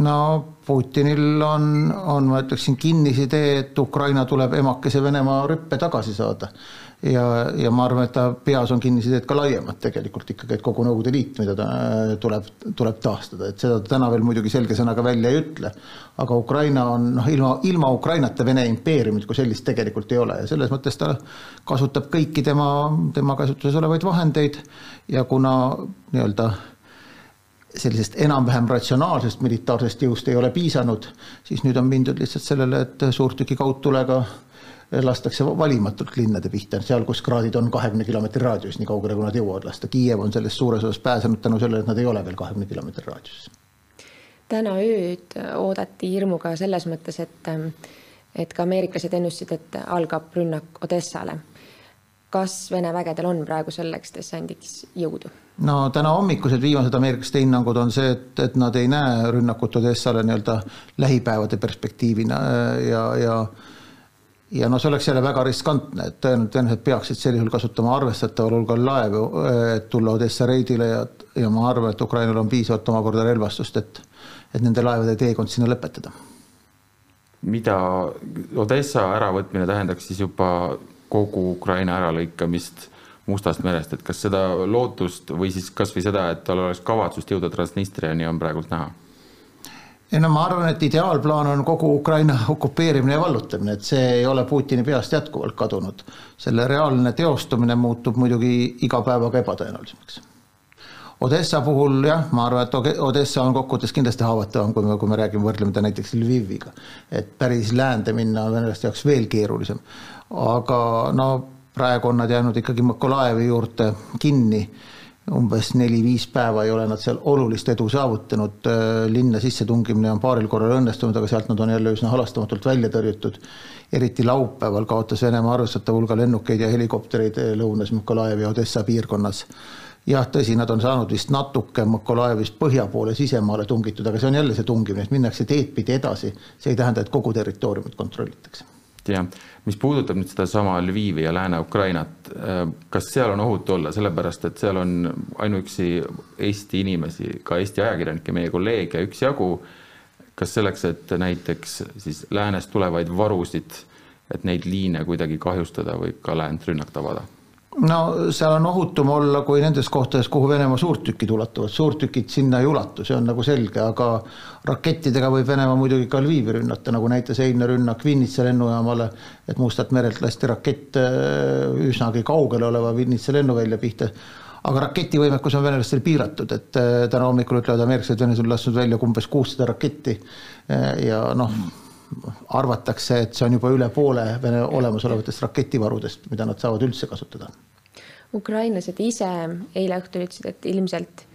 No Putinil on, on, ma ütleksin, kinnisidee, et Ukraina tuleb emakese Venemaa rüppe tagasi saada. Ja, ja ma arvan, et ta peas on kinnisideed ka laiemad tegelikult ikkagi, et kogu Nõukogude Liit, mida ta äh, tuleb, tuleb taastada, et seda ta täna veel muidugi selge sõnaga välja ei ütle. aga Ukraina on noh, ilma, ilma Ukrainata Vene impeeriumit kui sellist tegelikult ei ole. Ja selles mõttes ta kasutab kõiki tema, tema käsutuses olevaid vahendeid. Ja kuna nii-öelda sellisest enam-vähem ratsionaalsest militaarsest jõust ei ole piisanud, siis nüüd on mindud lihtsalt sellele, et suurtüki kaudtulega lastakse valimatult linnade pihta, seal, kus kraadid on kahekümne kilomeetri raadius, nii kaugele, kui nad jõuavad lasta. Kiiev on sellest suures osas pääsenud tänu sellele, et nad ei ole veel kahekümne kilomeetri raadiuses. täna ööd oodati hirmuga selles mõttes, et, et ka ameeriklased ennustasid, et algab rünnak Odessale. Kas Vene vägedel on praegu selleks dessandiks jõudu? no täna hommikused viimased ameeriklaste hinnangud on see, et, et nad ei näe rünnakut Odessale nii-öelda lähipäevade perspektiivina ja, ja ja no see oleks jälle väga riskantne, et tõenäoliselt peaksid sel juhul kasutama arvestataval hulgal laevu, et tulla Odessa reidile ja, ja ma arvan, et Ukrainal on piisavalt omakorda relvastust, et, et nende laevade teekond sinna lõpetada. mida Odessa äravõtmine tähendaks siis juba kogu Ukraina äralõikamist Mustast merest, et kas seda lootust või siis kasvõi seda, et tal oleks kavatsust jõuda Transnistriani, on praegult näha? ei no ma arvan, et ideaalplaan on kogu Ukraina okupeerimine ja vallutamine, et see ei ole Putini peast jätkuvalt kadunud. selle reaalne teostumine muutub muidugi iga päevaga ebatõenäolisemaks. Odessa puhul jah, ma arvan, et Odessa on kokkuvõttes kindlasti haavatavam, kui me, kui me räägime, võrdleme ta näiteks Lviviga. et päris läände minna on venelaste jaoks veel keerulisem. Aga no praegu on nad jäänud ikkagi Mõkolaevi juurde kinni. Umbes neli-viis päeva ei ole nad seal olulist edu saavutanud, linna sissetungimine on paaril korral õnnestunud, aga sealt nad on jälle üsna halastamatult välja tõrjutud. eriti laupäeval kaotas Venemaa arvestatav hulga lennukeid ja helikoptereid lõunas Mõkolaevi ja Odessa piirkonnas. jah, tõsi, nad on saanud vist natuke Mõkolaevist põhja poole sisemaale tungitud, aga see on jälle see tungimine, et minnakse teed pidi edasi, see ei tähenda, et kogu territooriumit kontrollitakse. Jah, mis puudutab nüüd sedasama Lvivi ja Lääne-Ukrainat, äh, kas seal on ohutu olla, sellepärast et seal on ainuüksi Eesti inimesi, ka Eesti ajakirjanikke, meie kolleege üksjagu. kas selleks, et näiteks siis läänest tulevaid varusid, et neid liine kuidagi kahjustada, võib ka läänt rünnak tabada? No seal on ohutum olla kui nendes kohtades, kuhu Venemaa suurtükid ulatuvad, suurtükid sinna ei ulatu, see on nagu selge, aga rakettidega võib Venemaa muidugi ka Lvivi rünnata, nagu näitas eilne rünnak Vinnitsa lennujaamale, et Mustalt merelt lasti rakett äh, üsnagi kaugel oleva Vinnitsa lennuvälja pihta. Aga raketivõimekus on venelastel piiratud, et äh, täna hommikul ütlevad ameeriklased, Venemaa on lasknud välja umbes kuussada raketti äh, ja noh, arvatakse, et see on juba üle poole Vene olemasolevatest raketivarudest, mida nad saavad üldse kasutada. ukrainlased ise eile õhtul ütlesid, et ilmselt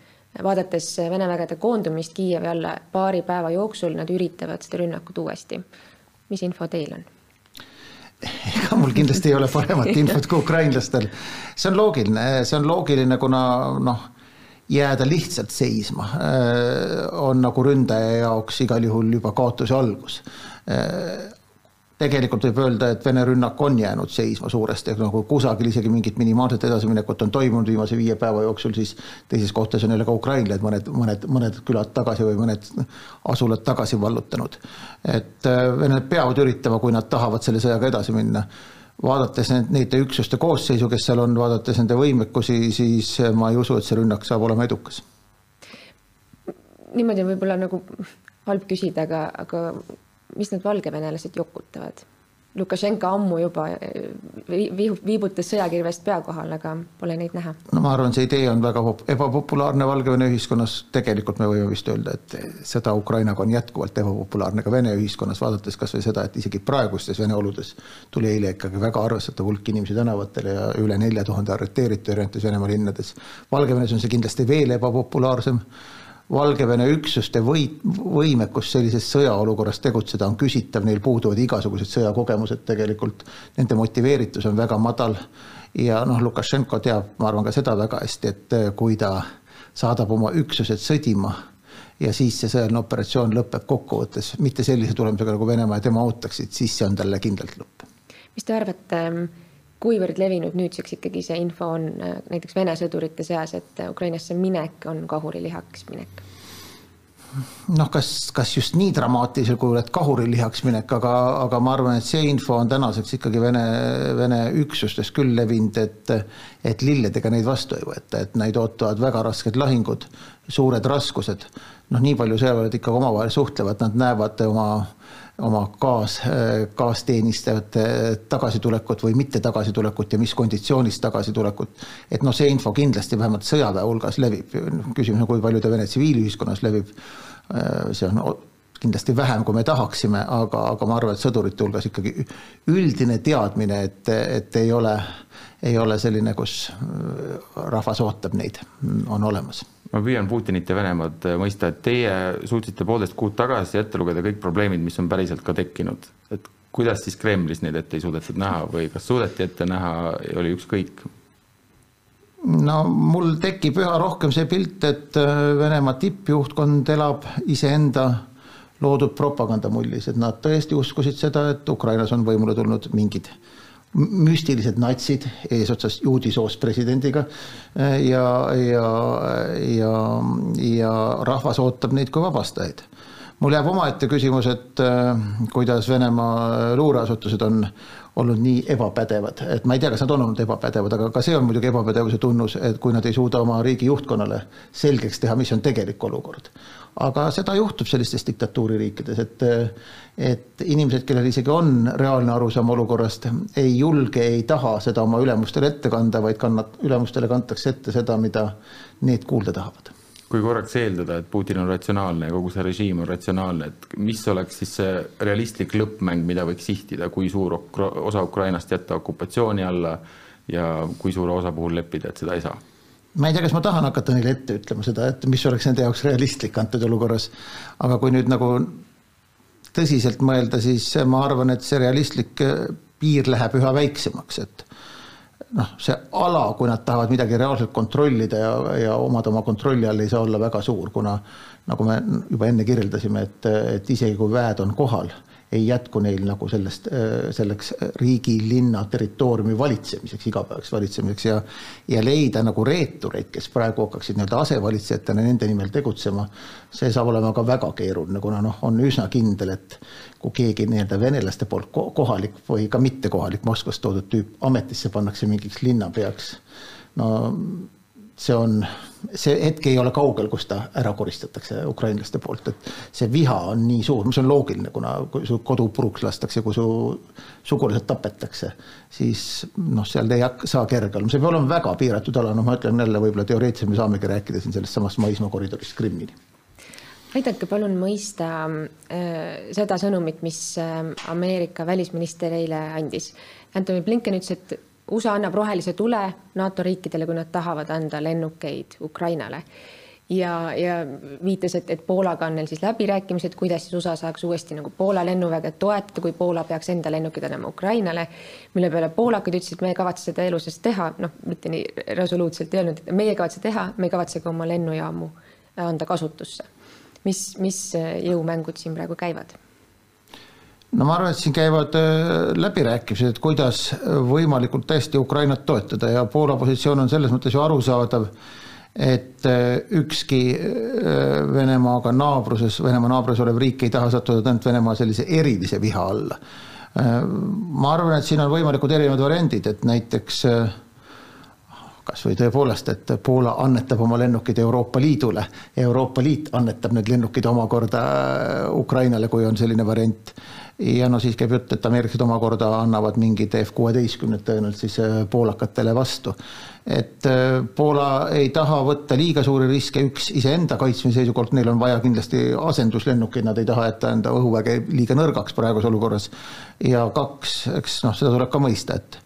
vaadates Vene vägede koondumist Kiievi alla paari päeva jooksul, nad üritavad seda rünnakut uuesti. mis info teil on? ega mul kindlasti ei ole paremat infot kui ukrainlastel. see on loogiline, see on loogiline, kuna noh jääda lihtsalt seisma äh, on nagu ründaja jaoks igal juhul juba kaotuse algus. Äh, tegelikult võib öelda, et Vene rünnak on jäänud seisma suuresti, et nagu kusagil isegi mingit minimaalset edasiminekut on toimunud viimase viie päeva jooksul, siis teises kohtas on jälle ka ukrainlased mõned, mõned, mõned külad tagasi või mõned asulad tagasi vallutanud. et äh, venelased peavad üritama, kui nad tahavad selle sõjaga edasi minna vaadates neid üksuste koosseisu, kes seal on, vaadates nende võimekusi, siis ma ei usu, et see rünnak saab olema edukas. niimoodi on võib-olla nagu halb küsida, aga, aga mis need valgevenelased jokutavad? Lukašenka ammu juba eh, viibutas sõjakirvest pea kohal, aga pole neid näha. no ma arvan, see idee on väga ebapopulaarne Valgevene ühiskonnas, tegelikult me võime vist öelda, et sõda Ukrainaga on jätkuvalt ebapopulaarne ka Vene ühiskonnas, vaadates kas või seda, et isegi praegustes Vene oludes tuli eile ikkagi väga arvestatav hulk inimesi tänavatele ja üle nelja tuhande arreteeritu erinevates Venemaa linnades. Valgevenes on see kindlasti veel ebapopulaarsem Valgevene üksuste või, võimekus sellises sõjaolukorras tegutseda on küsitav, neil puuduvad igasugused sõjakogemused tegelikult, nende motiveeritus on väga madal ja noh, Lukašenko teab, ma arvan ka seda väga hästi, et kui ta saadab oma üksused sõdima ja siis see sõjaline operatsioon lõpeb kokkuvõttes mitte sellise tulemusega, nagu Venemaa ja tema ootaksid, siis see on talle kindlalt lõpp. mis te arvate, kuivõrd levinud nüüdseks ikkagi see info on äh, näiteks Vene sõdurite seas, et Ukrainasse minek on kahurilihaks minek? noh, kas, kas just nii dramaatilisel kujul, et kahurilihaks minek, aga, aga ma arvan, et see info on tänaseks ikkagi Vene, Vene üksustes küll levinud, et et lilledega neid vastu ei võeta, et neid ootavad väga rasked lahingud, suured raskused. noh, nii palju sõjaväelased ikkagi omavahel suhtlevad, nad näevad oma oma kaas, kaasteenistajate tagasitulekut või mitte tagasitulekut ja mis konditsioonis tagasitulekut. et noh, see info kindlasti vähemalt sõjaväe hulgas levib. küsimus on, kui palju ta Vene tsiviilühiskonnas levib. see on kindlasti vähem, kui me tahaksime, aga, aga ma arvan, et sõdurite hulgas ikkagi üldine teadmine, et, et ei ole, ei ole selline, kus rahvas ootab neid, on olemas ma püüan Putinit ja Venemaad mõista, et teie suutsite poolteist kuud tagasi ette lugeda kõik probleemid, mis on päriselt ka tekkinud. et kuidas siis Kremlis neid ette ei suudetud näha või kas suudeti ette näha, oli ükskõik? no mul tekib üha rohkem see pilt, et Venemaa tippjuhtkond elab iseenda loodud propagandamullis, et nad tõesti uskusid seda, et Ukrainas on võimule tulnud mingid müstilised natsid eesotsas juudi soost presidendiga ja, ja, ja, ja rahvas ootab neid kui vabastajaid. mul jääb omaette küsimus, et kuidas Venemaa luureasutused on olnud nii ebapädevad, et ma ei tea, kas nad on olnud ebapädevad, aga ka see on muidugi ebapädevuse tunnus, et kui nad ei suuda oma riigi juhtkonnale selgeks teha, mis on tegelik olukord aga seda juhtub sellistes diktatuuririikides, et et inimesed, kellel isegi on reaalne arusaam olukorrast, ei julge, ei taha seda oma ülemustele ette kanda, vaid kannat-, ülemustele kantakse ette seda, mida need kuulda tahavad. Kui korraks eeldada, et Putin on ratsionaalne ja kogu see režiim on ratsionaalne, et mis oleks siis see realistlik lõppmäng, mida võiks sihtida, kui suur osa Ukrainast jätta okupatsiooni alla ja kui suure osa puhul leppida, et seda ei saa? ma ei tea, kas ma tahan hakata neile ette ütlema seda, et mis oleks nende jaoks realistlik antud olukorras, aga kui nüüd nagu tõsiselt mõelda, siis ma arvan, et see realistlik äh, piir läheb üha väiksemaks, et noh, see ala, kui nad tahavad midagi reaalselt kontrollida ja, ja omada oma kontrolli all, ei saa olla väga suur, kuna nagu me juba enne kirjeldasime, et, et isegi kui väed on kohal ei jätku neil nagu sellest, äh, selleks riigi, linna territooriumi valitsemiseks, igapäevaseks valitsemiseks ja ja leida nagu reetureid, kes praegu hakkaksid nii-öelda asevalitsejatena nende nimel tegutsema, see saab olema ka väga keeruline, kuna noh, on üsna kindel, et kui keegi nii-öelda venelaste poolt kohalik või ka mittekohalik Moskvast toodud tüüp ametisse pannakse mingiks linnapeaks, no see on, see hetk ei ole kaugel, kus ta ära koristatakse ukrainlaste poolt, et see viha on nii suur, mis on loogiline, kuna kui su kodu puruks lastakse, kui su sugulased tapetakse, siis noh, seal ei hakka, saa kerge olema, see peab olema väga piiratud ala, noh, ma ütlen jälle, võib-olla teoreetiliselt me saamegi rääkida siin sellest samast maismaakoridorist Krimmini aidake palun mõista äh, seda sõnumit, mis äh, Ameerika välisminister eile andis. Anthony Blinken ütles, et USA annab rohelise tule NATO riikidele, kui nad tahavad anda lennukeid Ukrainale. ja, ja viitas, et, et Poolaga on neil siis läbirääkimised, kuidas siis USA saaks uuesti nagu Poola lennuväge toetada, kui Poola peaks enda lennukid andma Ukrainale. mille peale poolakad ütlesid, me ei kavatse seda elu sees teha, noh, mitte nii resoluutselt ei öelnud, et meie ei kavatse teha, me ei kavatse ka oma lennujaamu anda kasutusse. mis, mis jõumängud siin praegu käivad no ma arvan, et siin käivad äh, läbirääkimised, et kuidas võimalikult hästi Ukrainat toetada ja Poola positsioon on selles mõttes ju arusaadav, et äh, ükski äh, Venemaaga naabruses, Venemaa naabruses olev riik ei taha sattuda ainult Venemaa sellise erilise viha alla. ma arvan, et siin on võimalikud erinevad variandid, et näiteks kas või tõepoolest, et Poola annetab oma lennukid Euroopa Liidule, Euroopa Liit annetab need lennukid omakorda Ukrainale, kui on selline variant ja no siis käib jutt, et ameeriklased omakorda annavad mingid F-kuueteistkümned tõenäoliselt siis äh, poolakatele vastu. et äh, Poola ei taha võtta liiga suuri riske, üks iseenda kaitsmise seisukohalt, neil on vaja kindlasti asenduslennukeid, nad ei taha jätta enda õhuväge liiga nõrgaks praeguses olukorras. ja kaks, eks noh, seda tuleb ka mõista, et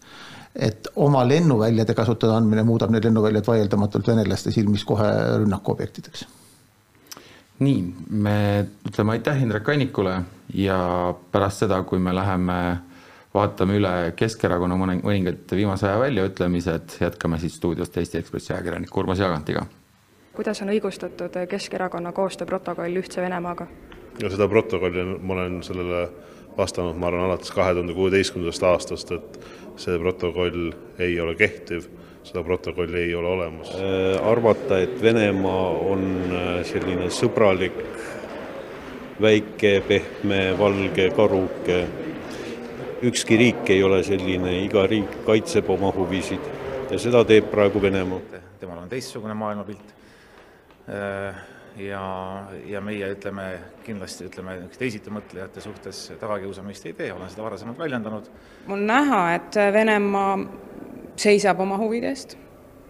et oma lennuväljade kasutada andmine muudab need lennuväljad vaieldamatult venelaste silmis kohe rünnakuobjektideks nii, me ütleme aitäh Indrek Kannikule ja pärast seda, kui me läheme vaatame üle Keskerakonna mõningad viimase aja väljaütlemised, jätkame siis stuudiost Eesti Ekspressi ajakirjaniku Urmas Jaagantiga. kuidas on õigustatud Keskerakonna koostööprotokoll Ühtse Venemaaga? no seda protokolli ma olen sellele vastanud, ma arvan, alates kahe tuhande kuueteistkümnendast aastast, et see protokoll ei ole kehtiv seda protokolli ei ole olemas. Äh, arvata, et Venemaa on äh, selline sõbralik, väike, pehme, valge karuke, ükski riik ei ole selline, iga riik kaitseb oma huvisid ja seda teeb praegu Venemaa. temal on teistsugune maailmapilt äh, ja, ja meie ütleme kindlasti ütleme teisitimõtlejate suhtes tagakiusamist ei tee, olen seda varasemalt väljendanud. on näha, et Venemaa seisab oma huvide eest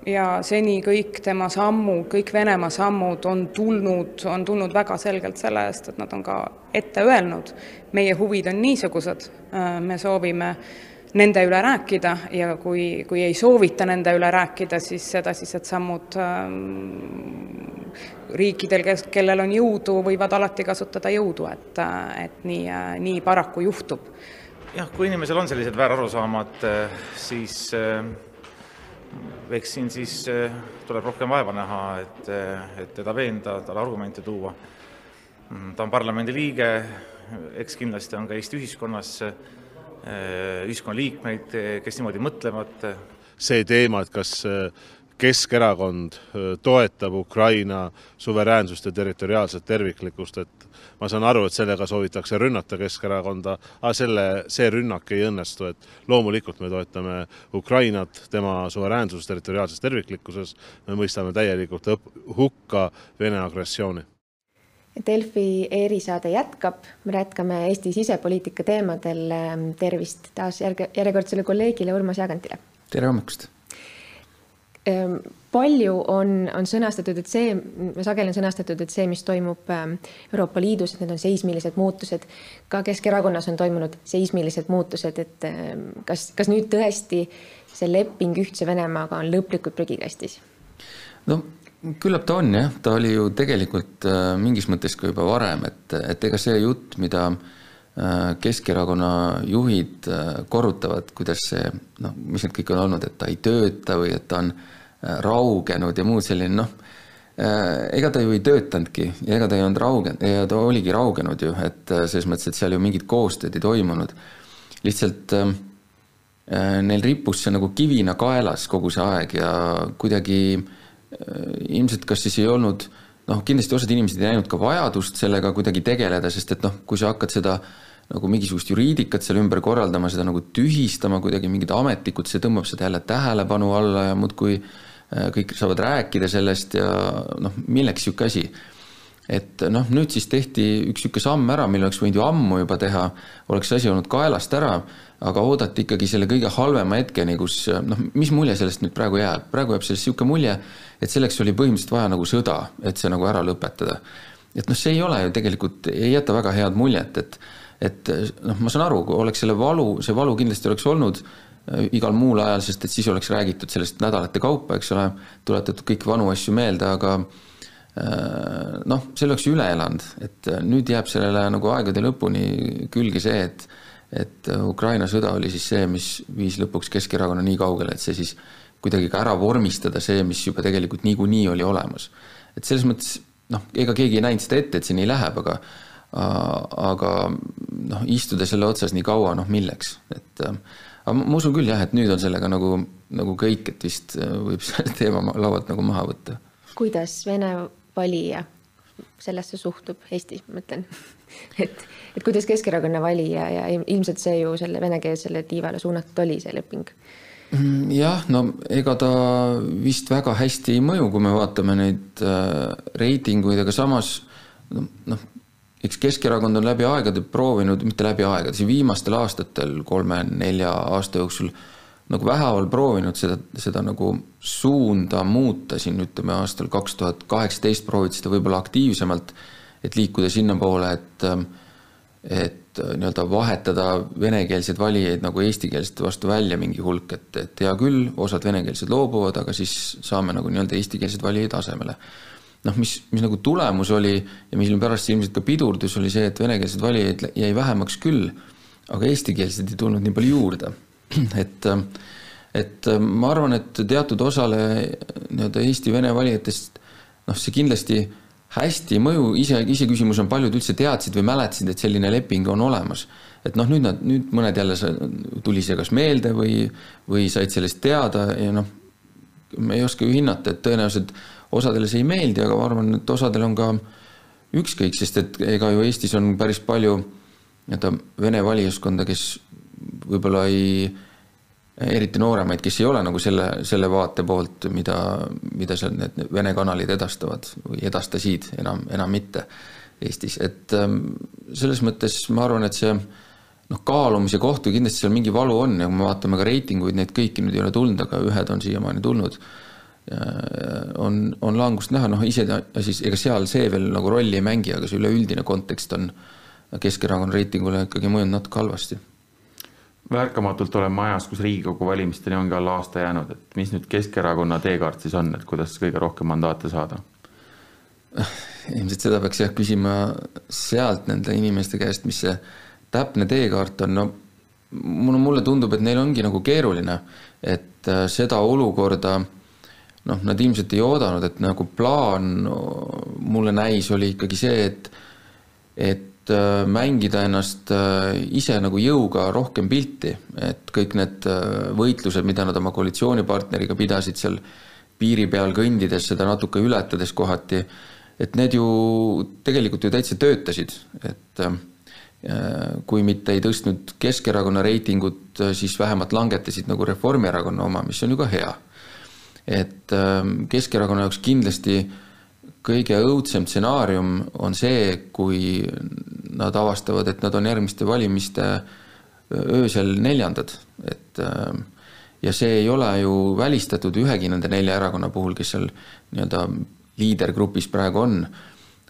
ja seni kõik tema sammud, kõik Venemaa sammud on tulnud, on tulnud väga selgelt selle eest, et nad on ka ette öelnud, meie huvid on niisugused, me soovime nende üle rääkida ja kui, kui ei soovita nende üle rääkida, siis edasised sammud ähm, riikidel, kes, kellel on jõudu, võivad alati kasutada jõudu, et, et nii, nii paraku juhtub. Jah, kui inimesel on sellised väärarusaamad, siis eks siin siis tuleb rohkem vaeva näha, et, et teda veenda, talle argumente tuua. ta on parlamendi liige, eks kindlasti on ka Eesti ühiskonnas ühiskonnaliikmeid, kes niimoodi mõtlevad. see teema, et kas Keskerakond toetab Ukraina suveräänsust ja territoriaalset terviklikkust, et ma saan aru, et sellega soovitakse rünnata Keskerakonda, aga selle, see rünnak ei õnnestu, et loomulikult me toetame Ukrainat tema suveräänsuses, territoriaalses terviklikkuses, me mõistame täielikult hukka Vene agressiooni. Delfi erisaade jätkab, me jätkame Eesti sisepoliitika teemadel. tervist taas järge, järjekordsele kolleegile Urmas Jaagantile. tere hommikust palju on, on sõnastatud, et see, sageli on sõnastatud, et see, mis toimub ehm, Euroopa Liidus, et need on seismilised muutused. ka Keskerakonnas on toimunud seismilised muutused, et ehm, kas, kas nüüd tõesti see leping Ühtse Venemaaga on lõplikult prügikastis? no küllap ta on jah, ta oli ju tegelikult mingis mõttes ka juba varem, et, et ega see jutt, mida äh, Keskerakonna juhid äh, korrutavad, kuidas see noh, mis need kõik on olnud, et ta ei tööta või et ta on raugenud ja muud selline noh, ega ta ju ei töötanudki ja ega ta ei olnud raugenud ja ta oligi raugenud ju, et selles mõttes, et seal ju mingit koostööd ei toimunud. lihtsalt äh, neil rippus see nagu kivina kaelas kogu see aeg ja kuidagi äh, ilmselt kas siis ei olnud noh, kindlasti osad inimesed ei näinud ka vajadust sellega kuidagi tegeleda, sest et noh, kui sa hakkad seda nagu mingisugust juriidikat seal ümber korraldama, seda nagu tühistama kuidagi, mingid ametnikud, see tõmbab seda jälle tähelepanu alla ja muudkui äh, kõik saavad rääkida sellest ja noh, milleks niisugune asi. Et noh, nüüd siis tehti üks niisugune samm ära, mille oleks võinud ju ammu juba teha, oleks see asi olnud kaelast ära, aga oodati ikkagi selle kõige halvema hetkeni, kus noh, mis mulje sellest nüüd praegu jääb, praegu jääb sellest niisugune mulje, et selleks oli põhimõtteliselt vaja nagu sõda, et see nagu ära lõpetada. et noh, see ei ole ju tegelikult, ei jäta väga head muljet, et et noh, ma saan aru, kui oleks selle valu, see valu kindlasti oleks olnud Äh, igal muul ajal, sest et siis oleks räägitud sellest nädalate kaupa, eks ole, tuletatud kõiki vanu asju meelde, aga noh, see oleks üle elanud, et äh, nüüd jääb sellele nagu aegade lõpuni külge see, et et Ukraina sõda oli siis see, mis viis lõpuks Keskerakonna nii kaugele, et see siis kuidagi ka ära vormistada see, mis juba tegelikult niikuinii oli olemas. et selles mõttes noh, ega keegi ei näinud seda ette, et see nii läheb, aga aga noh, istuda selle otsas nii kaua, noh milleks, et äh, aga ma usun küll jah, et nüüd on sellega nagu, nagu kõik, et vist äh, võib selle teema laualt nagu maha võtta. kuidas Vene valija sellesse suhtub, Eestis mõtlen et, et kuidas Keskerakonna valija ja ilmselt see ju selle venekeelsele tiivale suunatud oli, see leping? Mm, jah, no ega ta vist väga hästi ei mõju, kui me vaatame neid äh, reitinguid, aga samas noh, eks Keskerakond on läbi aegade proovinud, mitte läbi aegade, siin viimastel aastatel, kolme-nelja aasta jooksul nagu vähehaaval proovinud seda, seda nagu suunda muuta siin ütleme aastal kaks tuhat kaheksateist proovid seda võib-olla aktiivsemalt, et liikuda sinnapoole, et et nii-öelda vahetada venekeelseid valijaid nagu eestikeelsete vastu välja mingi hulk, et, et hea küll, osad venekeelsed loobuvad, aga siis saame nagu nii-öelda eestikeelseid valijaid asemele noh, mis, mis nagu tulemus oli ja mis pärast ilmselt ka pidurdus, oli see, et venekeelseid valijaid jäi vähemaks küll, aga eestikeelseid ei tulnud nii palju juurde. et, et ma arvan, et teatud osale nii-öelda Eesti-Vene valijatest noh, see kindlasti hästi ei mõju, ise, iseküsimus on, paljud üldse teadsid või mäletasid, et selline leping on olemas. et noh, nüüd nad, nüüd mõned jälle tuli see kas meelde või, või said sellest teada ja noh, me ei oska ju hinnata, et tõenäoliselt osadele see ei meeldi, aga ma arvan, et osadel on ka ükskõik, sest et ega ju Eestis on päris palju nii-öelda vene valijaskonda, kes võib-olla ei, eriti nooremaid, kes ei ole nagu selle, selle vaate poolt, mida, mida seal need vene kanalid edastavad või edastasid, enam, enam mitte Eestis, et ähm, selles mõttes ma arvan, et see noh, kaalumise kohta kindlasti seal mingi valu on ja kui me vaatame ka reitinguid, neid kõiki nüüd ei ole tulnud, aga ühed on siiamaani tulnud on, on langust näha, noh iseasi, ega seal see veel nagu rolli ei mängi, aga see üleüldine kontekst on Keskerakonna reitingule ikkagi mõjunud natuke halvasti. Märkamatult oleme ajas, kus Riigikogu valimisteni ongi alla aasta jäänud, et mis nüüd Keskerakonna teekaart siis on, et kuidas kõige rohkem mandaate saada? ilmselt seda peaks jah küsima sealt nende inimeste käest, mis see täpne teekaart on, no mulle tundub, et neil ongi nagu keeruline, et äh, seda olukorda noh, nad ilmselt ei oodanud, et nagu plaan mulle näis, oli ikkagi see, et et äh, mängida ennast äh, ise nagu jõuga rohkem pilti, et kõik need võitlused, mida nad oma koalitsioonipartneriga pidasid seal piiri peal kõndides, seda natuke ületades kohati, et need ju tegelikult ju täitsa töötasid, et kui mitte ei tõstnud Keskerakonna reitingut, siis vähemalt langetasid nagu Reformierakonna oma, mis on ju ka hea. et Keskerakonna jaoks kindlasti kõige õudsem stsenaarium on see, kui nad avastavad, et nad on järgmiste valimiste öösel neljandad, et ähm, ja see ei ole ju välistatud ühegi nende nelja erakonna puhul, kes seal nii-öelda liidergrupis praegu on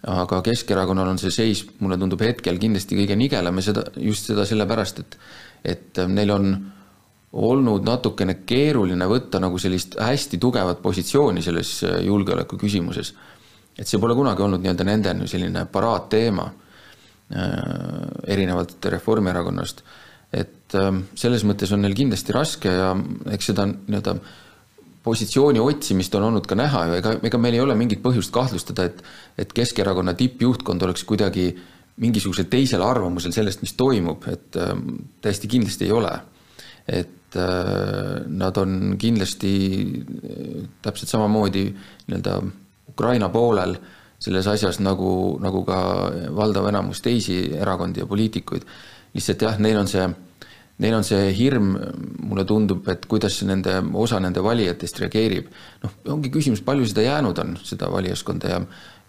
aga Keskerakonnal on see seis, mulle tundub hetkel kindlasti kõige nigelam ja seda, just seda sellepärast, et et neil on olnud natukene keeruline võtta nagu sellist hästi tugevat positsiooni selles äh, julgeoleku küsimuses. Et see pole kunagi olnud nii-öelda nende selline paraadteema äh, erinevalt Reformierakonnast. et äh, selles mõttes on neil kindlasti raske ja eks seda nii-öelda positsiooni otsimist on olnud ka näha ju, ega, ega meil ei ole mingit põhjust kahtlustada, et et Keskerakonna tippjuhtkond oleks kuidagi mingisugusel teisel arvamusel sellest, mis toimub, et äh, täiesti kindlasti ei ole. et äh, nad on kindlasti äh, täpselt samamoodi nii-öelda Ukraina poolel selles asjas nagu, nagu ka valdav enamus teisi erakondi ja poliitikuid. lihtsalt jah, neil on see neil on see hirm, mulle tundub, et kuidas nende, osa nende valijatest reageerib. noh, ongi küsimus, palju seda jäänud on, seda valijaskonda ja,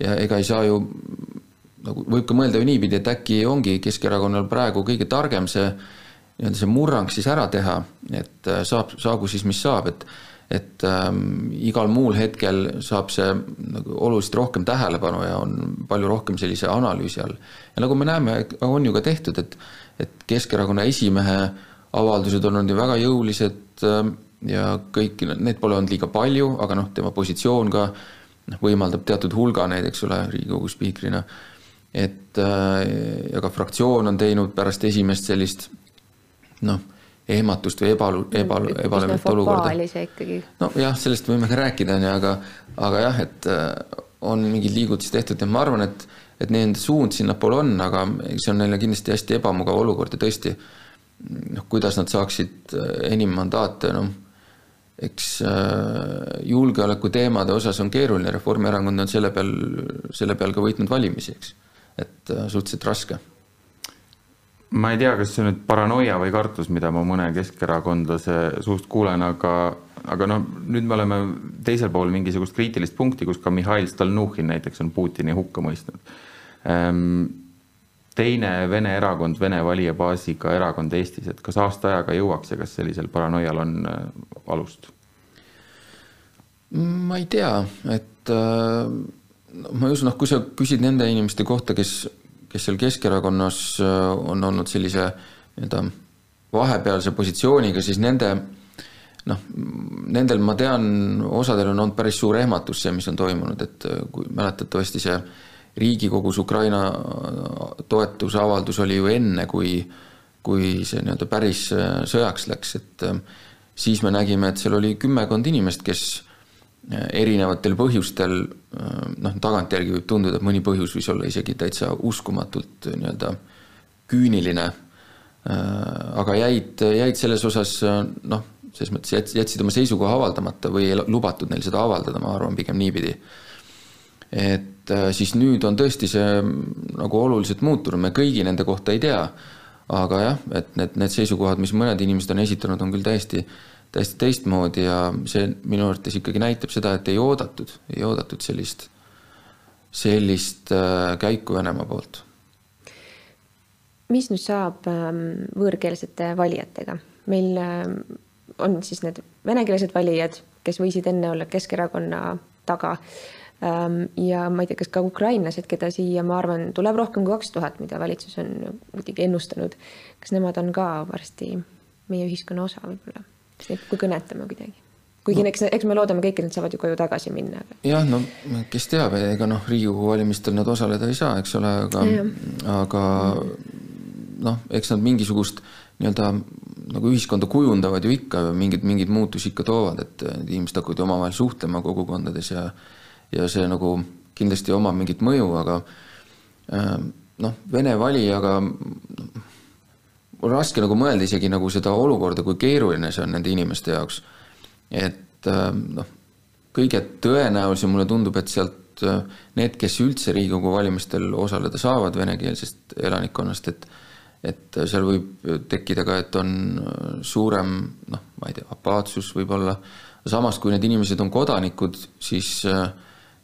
ja ega ei saa ju nagu võib ka mõelda ju niipidi, et äkki ongi Keskerakonnal praegu kõige targem see nii-öelda see murrang siis ära teha, et äh, saab, saagu siis, mis saab, et et ähm, igal muul hetkel saab see nagu oluliselt rohkem tähelepanu ja on palju rohkem sellise analüüsi all. ja nagu me näeme, on ju ka tehtud, et et Keskerakonna esimehe avaldused on olnud ju väga jõulised ähm, ja kõik need pole olnud liiga palju, aga noh, tema positsioon ka noh, võimaldab teatud hulga neid, eks ole, Riigikogu spiikrina. et äh, ja ka fraktsioon on teinud pärast esimest sellist noh, ehmatust või ebalu-, ebalu-, ebalevat olukorda. nojah, sellest võime ka rääkida, on ju, aga aga jah, et äh, on mingeid liigutusi tehtud ja ma arvan, et et nende suund sinnapoole on, aga see on neile kindlasti hästi ebamugav olukord ja tõesti noh, kuidas nad saaksid äh, enim mandaate, noh eks äh, julgeoleku teemade osas on keeruline, Reformierakond on selle peal, selle peal ka võitnud valimisi, eks. et suhteliselt raske. Ma ei tea, kas see on nüüd paranoia või kartus, mida ma mõne keskerakondlase suust kuulen, aga aga noh, nüüd me oleme teisel pool mingisugust kriitilist punkti, kus ka Mihhail Stalnuhhin näiteks on Putini hukka mõistnud Ehm, teine Vene erakond, Vene valijabaasiga erakond Eestis, et kas aasta ajaga jõuaks ja kas sellisel paranoial on äh, alust? ma ei tea, et äh, ma ei usu, noh, kui sa küsid nende inimeste kohta, kes, kes seal Keskerakonnas äh, on olnud sellise nii-öelda vahepealse positsiooniga, siis nende noh, nendel ma tean, osadel on olnud päris suur ehmatus see, mis on toimunud, et kui mäletatavasti see äh, Riigikogus Ukraina toetusavaldus oli ju enne, kui, kui see nii-öelda päris äh, sõjaks läks, et äh, siis me nägime, et seal oli kümmekond inimest, kes äh, erinevatel põhjustel noh, tagantjärgi võib tunduda, et mõni põhjus võis olla isegi täitsa uskumatult nii-öelda küüniline. aga jäid, jäid selles osas noh, selles mõttes jätsid oma seisukoha avaldamata või ei lubatud neil seda avaldada, ma arvan pigem niipidi et äh, siis nüüd on tõesti see mm, nagu oluliselt muutunud, me kõigi nende kohta ei tea. aga jah, et need, need seisukohad, mis mõned inimesed on esitanud, on küll täiesti, täiesti teistmoodi ja see minu arvates ikkagi näitab seda, et ei oodatud, ei oodatud sellist, sellist äh, käiku Venemaa poolt. mis nüüd saab ähm, võõrkeelsete valijatega? meil ähm, on siis need venekeelsed valijad, kes võisid enne olla Keskerakonna taga. Ähm, ja ma ei tea, kas ka ukrainlased, keda siia, ma arvan, tuleb rohkem kui kaks tuhat, mida valitsus on muidugi ennustanud. kas nemad on ka varsti meie ühiskonna osa võib-olla, kui kõnetame kuidagi? kuigi no. eks, eks me loodame kõik, et nad saavad ju koju tagasi minna. jah, no kes teab, ega noh, Riigikogu valimistel nad osaleda ei saa, eks ole, aga, aga noh, eks nad mingisugust nii-öelda nagu ühiskonda kujundavad ju ikka, mingeid, mingeid muutusi ikka toovad, et inimesed hakkavad ju omavahel suhtlema kogukondades ja ja see nagu kindlasti omab mingit mõju, aga äh, noh, Vene valijaga on raske nagu mõelda isegi nagu seda olukorda, kui keeruline see on nende inimeste jaoks. et äh, noh, kõige tõenäolisem mulle tundub, et sealt äh, need, kes üldse Riigikogu valimistel osaleda saavad venekeelsest elanikkonnast, et et seal võib tekkida ka, et on suurem noh, ma ei tea, apaatsus võib-olla, samas kui need inimesed on kodanikud, siis äh,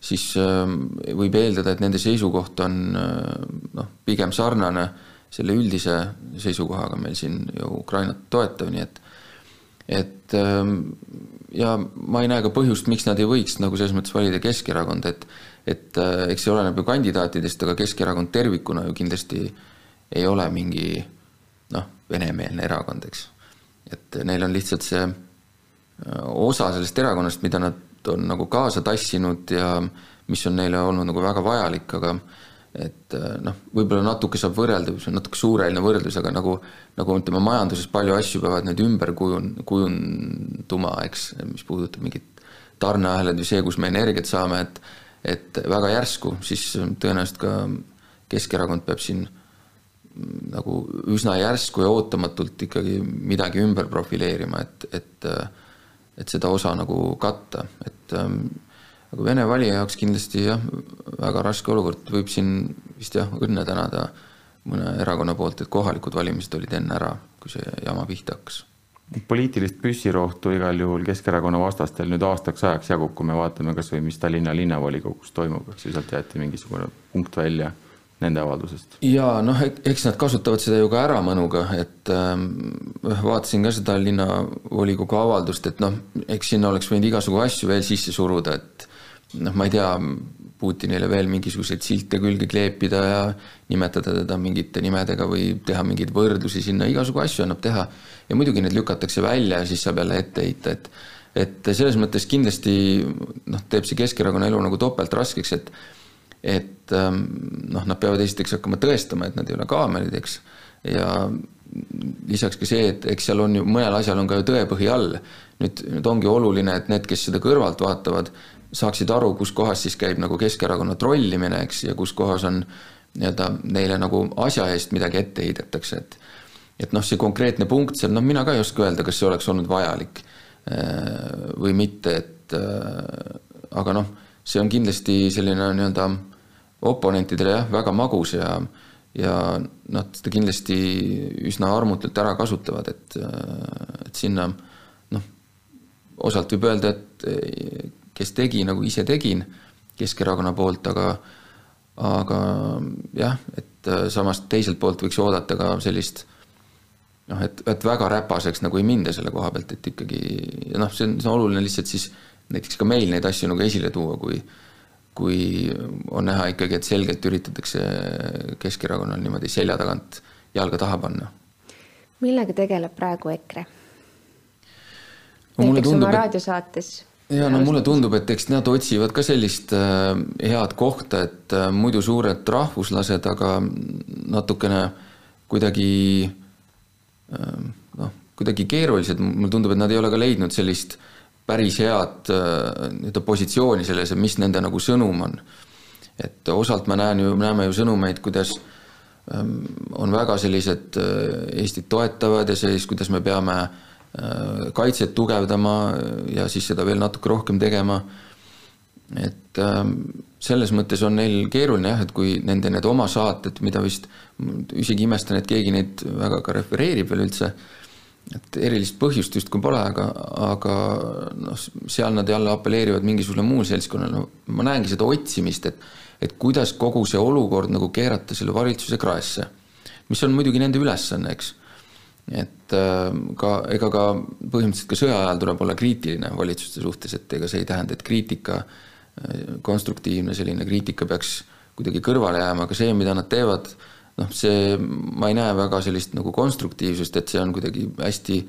siis võib eeldada, et nende seisukoht on noh, pigem sarnane selle üldise seisukohaga meil siin ju Ukrainat toetav, nii et et ja ma ei näe ka põhjust, miks nad ei võiks nagu selles mõttes valida Keskerakonda, et et eks see oleneb ju kandidaatidest, aga Keskerakond tervikuna ju kindlasti ei ole mingi noh, venemeelne erakond, eks. et neil on lihtsalt see osa sellest erakonnast, mida nad on nagu kaasa tassinud ja mis on neile olnud nagu väga vajalik, aga et noh, võib-olla natuke saab võrrelda, see on natuke suureline võrdlus, aga nagu, nagu ütleme, majanduses palju asju peavad nüüd ümber kujun-, kujunduma, eks, mis puudutab mingit tarneahelad või see, kus me energiat saame, et et väga järsku, siis tõenäoliselt ka Keskerakond peab siin nagu üsna järsku ja ootamatult ikkagi midagi ümber profileerima, et, et et seda osa nagu katta, et ähm, aga Vene valija jaoks kindlasti jah, väga raske olukord, võib siin vist jah, õnne tänada mõne erakonna poolt, et kohalikud valimised olid enne ära, kui see jama pihta hakkas. poliitilist püssirohtu igal juhul Keskerakonna vastastel nüüd aastaks ajaks jagub, kui me vaatame kas või, mis Tallinna linnavolikogus toimub, eks ju, sealt jäeti mingisugune punkt välja nende avaldusest? jaa, noh, eks nad kasutavad seda ju ka ära mõnuga, et äh, vaatasin ka seda linnavolikogu avaldust, et noh, eks sinna oleks võinud igasugu asju veel sisse suruda, et noh, ma ei tea, Putinile veel mingisuguseid silte külge kleepida ja nimetada teda mingite nimedega või teha mingeid võrdlusi sinna, igasugu asju annab teha. ja muidugi need lükatakse välja ja siis saab jälle ette heita, et et selles mõttes kindlasti noh, teeb see Keskerakonna elu nagu topelt raskeks, et et ähm, noh, nad peavad esiteks hakkama tõestama, et nad ei ole kaamerid, eks, ja lisaks ka see, et eks seal on ju, mõnel asjal on ka ju tõepõhi all. nüüd, nüüd ongi oluline, et need, kes seda kõrvalt vaatavad, saaksid aru, kus kohas siis käib nagu Keskerakonna trollimine, eks, ja kus kohas on nii-öelda neile nagu asja eest midagi ette heidetakse, et et noh, see konkreetne punkt seal, noh, mina ka ei oska öelda, kas see oleks olnud vajalik äh, või mitte, et äh, aga noh, see on kindlasti selline nii-öelda oponentidele jah, väga magus ja ja nad seda kindlasti üsna armutult ära kasutavad, et, et sinna noh, osalt võib öelda, et kes tegi, nagu ise tegin Keskerakonna poolt, aga aga jah, et samas teiselt poolt võiks oodata ka sellist noh, et, et väga räpaseks nagu ei minda selle koha pealt, et ikkagi noh, see on, see on oluline lihtsalt siis näiteks ka meil neid asju nagu esile tuua, kui kui on näha ikkagi, et selgelt üritatakse Keskerakonnal niimoodi selja tagant jalga taha panna. millega tegeleb praegu EKRE? näiteks tundub, oma raadiosaates ja no mulle tundub, et eks nad otsivad ka sellist äh, head kohta, et äh, muidu suured rahvuslased, aga natukene kuidagi äh, noh, kuidagi keerulised, mulle tundub, et nad ei ole ka leidnud sellist päris head äh, nii-öelda positsiooni selles, et mis nende nagu sõnum on. et osalt ma näen ju, näeme ju sõnumeid, kuidas ähm, on väga sellised Eestit toetavad ja siis, kuidas me peame äh, kaitset tugevdama ja siis seda veel natuke rohkem tegema. et ähm, selles mõttes on neil keeruline jah, et kui nende need oma saated, mida vist isegi imestan, et keegi neid väga ka refereerib veel üldse et erilist põhjust justkui pole, aga, aga noh, seal nad jälle apelleerivad mingisugusele muule seltskonnale, no ma näengi seda otsimist, et et kuidas kogu see olukord nagu keerata selle valitsuse kraesse. mis on muidugi nende ülesanne, eks. Et äh, ka, ega ka põhimõtteliselt ka sõja ajal tuleb olla kriitiline valitsuste suhtes, et ega see ei tähenda, et kriitika, äh, konstruktiivne selline kriitika peaks kuidagi kõrvale jääma, aga see, mida nad teevad, noh, see, ma ei näe väga sellist nagu konstruktiivsust, et see on kuidagi hästi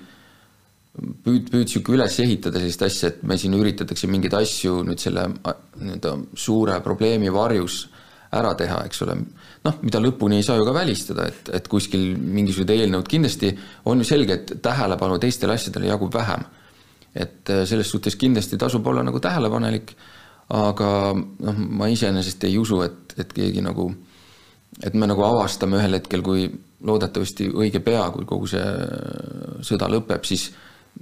püüd, püüd sihuke üles ehitada sellist asja, et me siin üritatakse mingeid asju nüüd selle nii-öelda suure probleemi varjus ära teha, eks ole noh, mida lõpuni ei saa ju ka välistada, et, et kuskil mingisugused eelnõud, kindlasti on ju selge, et tähelepanu teistele asjadele jagub vähem. et äh, selles suhtes kindlasti tasub olla nagu tähelepanelik, aga noh, ma iseenesest ei usu, et, et keegi nagu, et me nagu avastame ühel hetkel, kui loodetavasti õige pea, kui kogu see sõda lõpeb, siis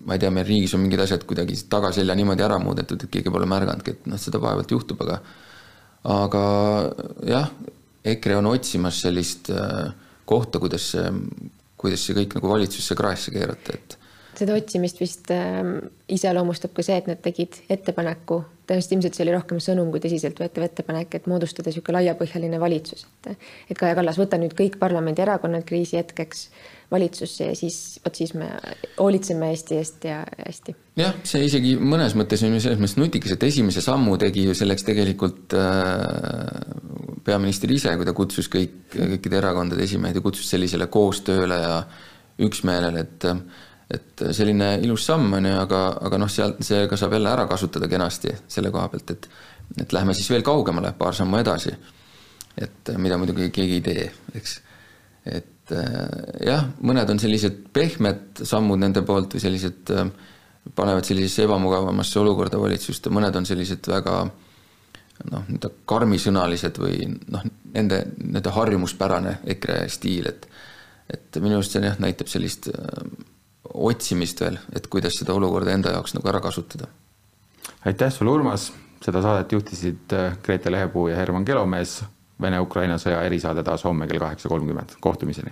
ma ei tea, meil riigis on mingid asjad kuidagi tagaselja niimoodi ära muudetud, et keegi pole märganudki, et noh, seda vaevalt juhtub, aga aga jah, EKRE on otsimas sellist äh, kohta, kuidas see, kuidas see kõik nagu valitsusse kraesse keerata, et seda otsimist vist äh, iseloomustab ka see, et nad tegid ettepaneku, tõenäoliselt ilmselt see oli rohkem sõnum kui tõsiseltvõetav ettepanek, et moodustada niisugune laiapõhjaline valitsus, et et Kaja Kallas, võta nüüd kõik parlamendierakonnad kriisi hetkeks valitsusse ja siis, vot siis me hoolitseme Eesti eest ja hästi. jah, see isegi mõnes mõttes on ju selles mõttes nutikas, et esimese sammu tegi ju selleks tegelikult äh, peaminister ise, kui ta kutsus kõik, kõikide erakondade esimehed ja kutsus sellisele koostööle ja üksmeelele, et et selline ilus samm on ju, aga, aga noh, sealt seega saab jälle ära kasutada kenasti selle koha pealt, et et lähme siis veel kaugemale, paar sammu edasi. et mida muidugi keegi ei tee, eks. et jah, mõned on sellised pehmed sammud nende poolt või sellised panevad sellisesse ebamugavamasse olukorda valitsust ja mõned on sellised väga noh, nii-öelda karmisõnalised või noh, nende, nende harjumuspärane EKRE stiil, et et minu arust see jah, näitab sellist äh, otsimist veel, et kuidas seda olukorda enda jaoks nagu ära kasutada. aitäh sulle, Urmas, seda saadet juhtisid Grete Lehepuu ja Herman Kelomees. Vene-Ukraina sõja erisaade taas homme kell kaheksa kolmkümmend, kohtumiseni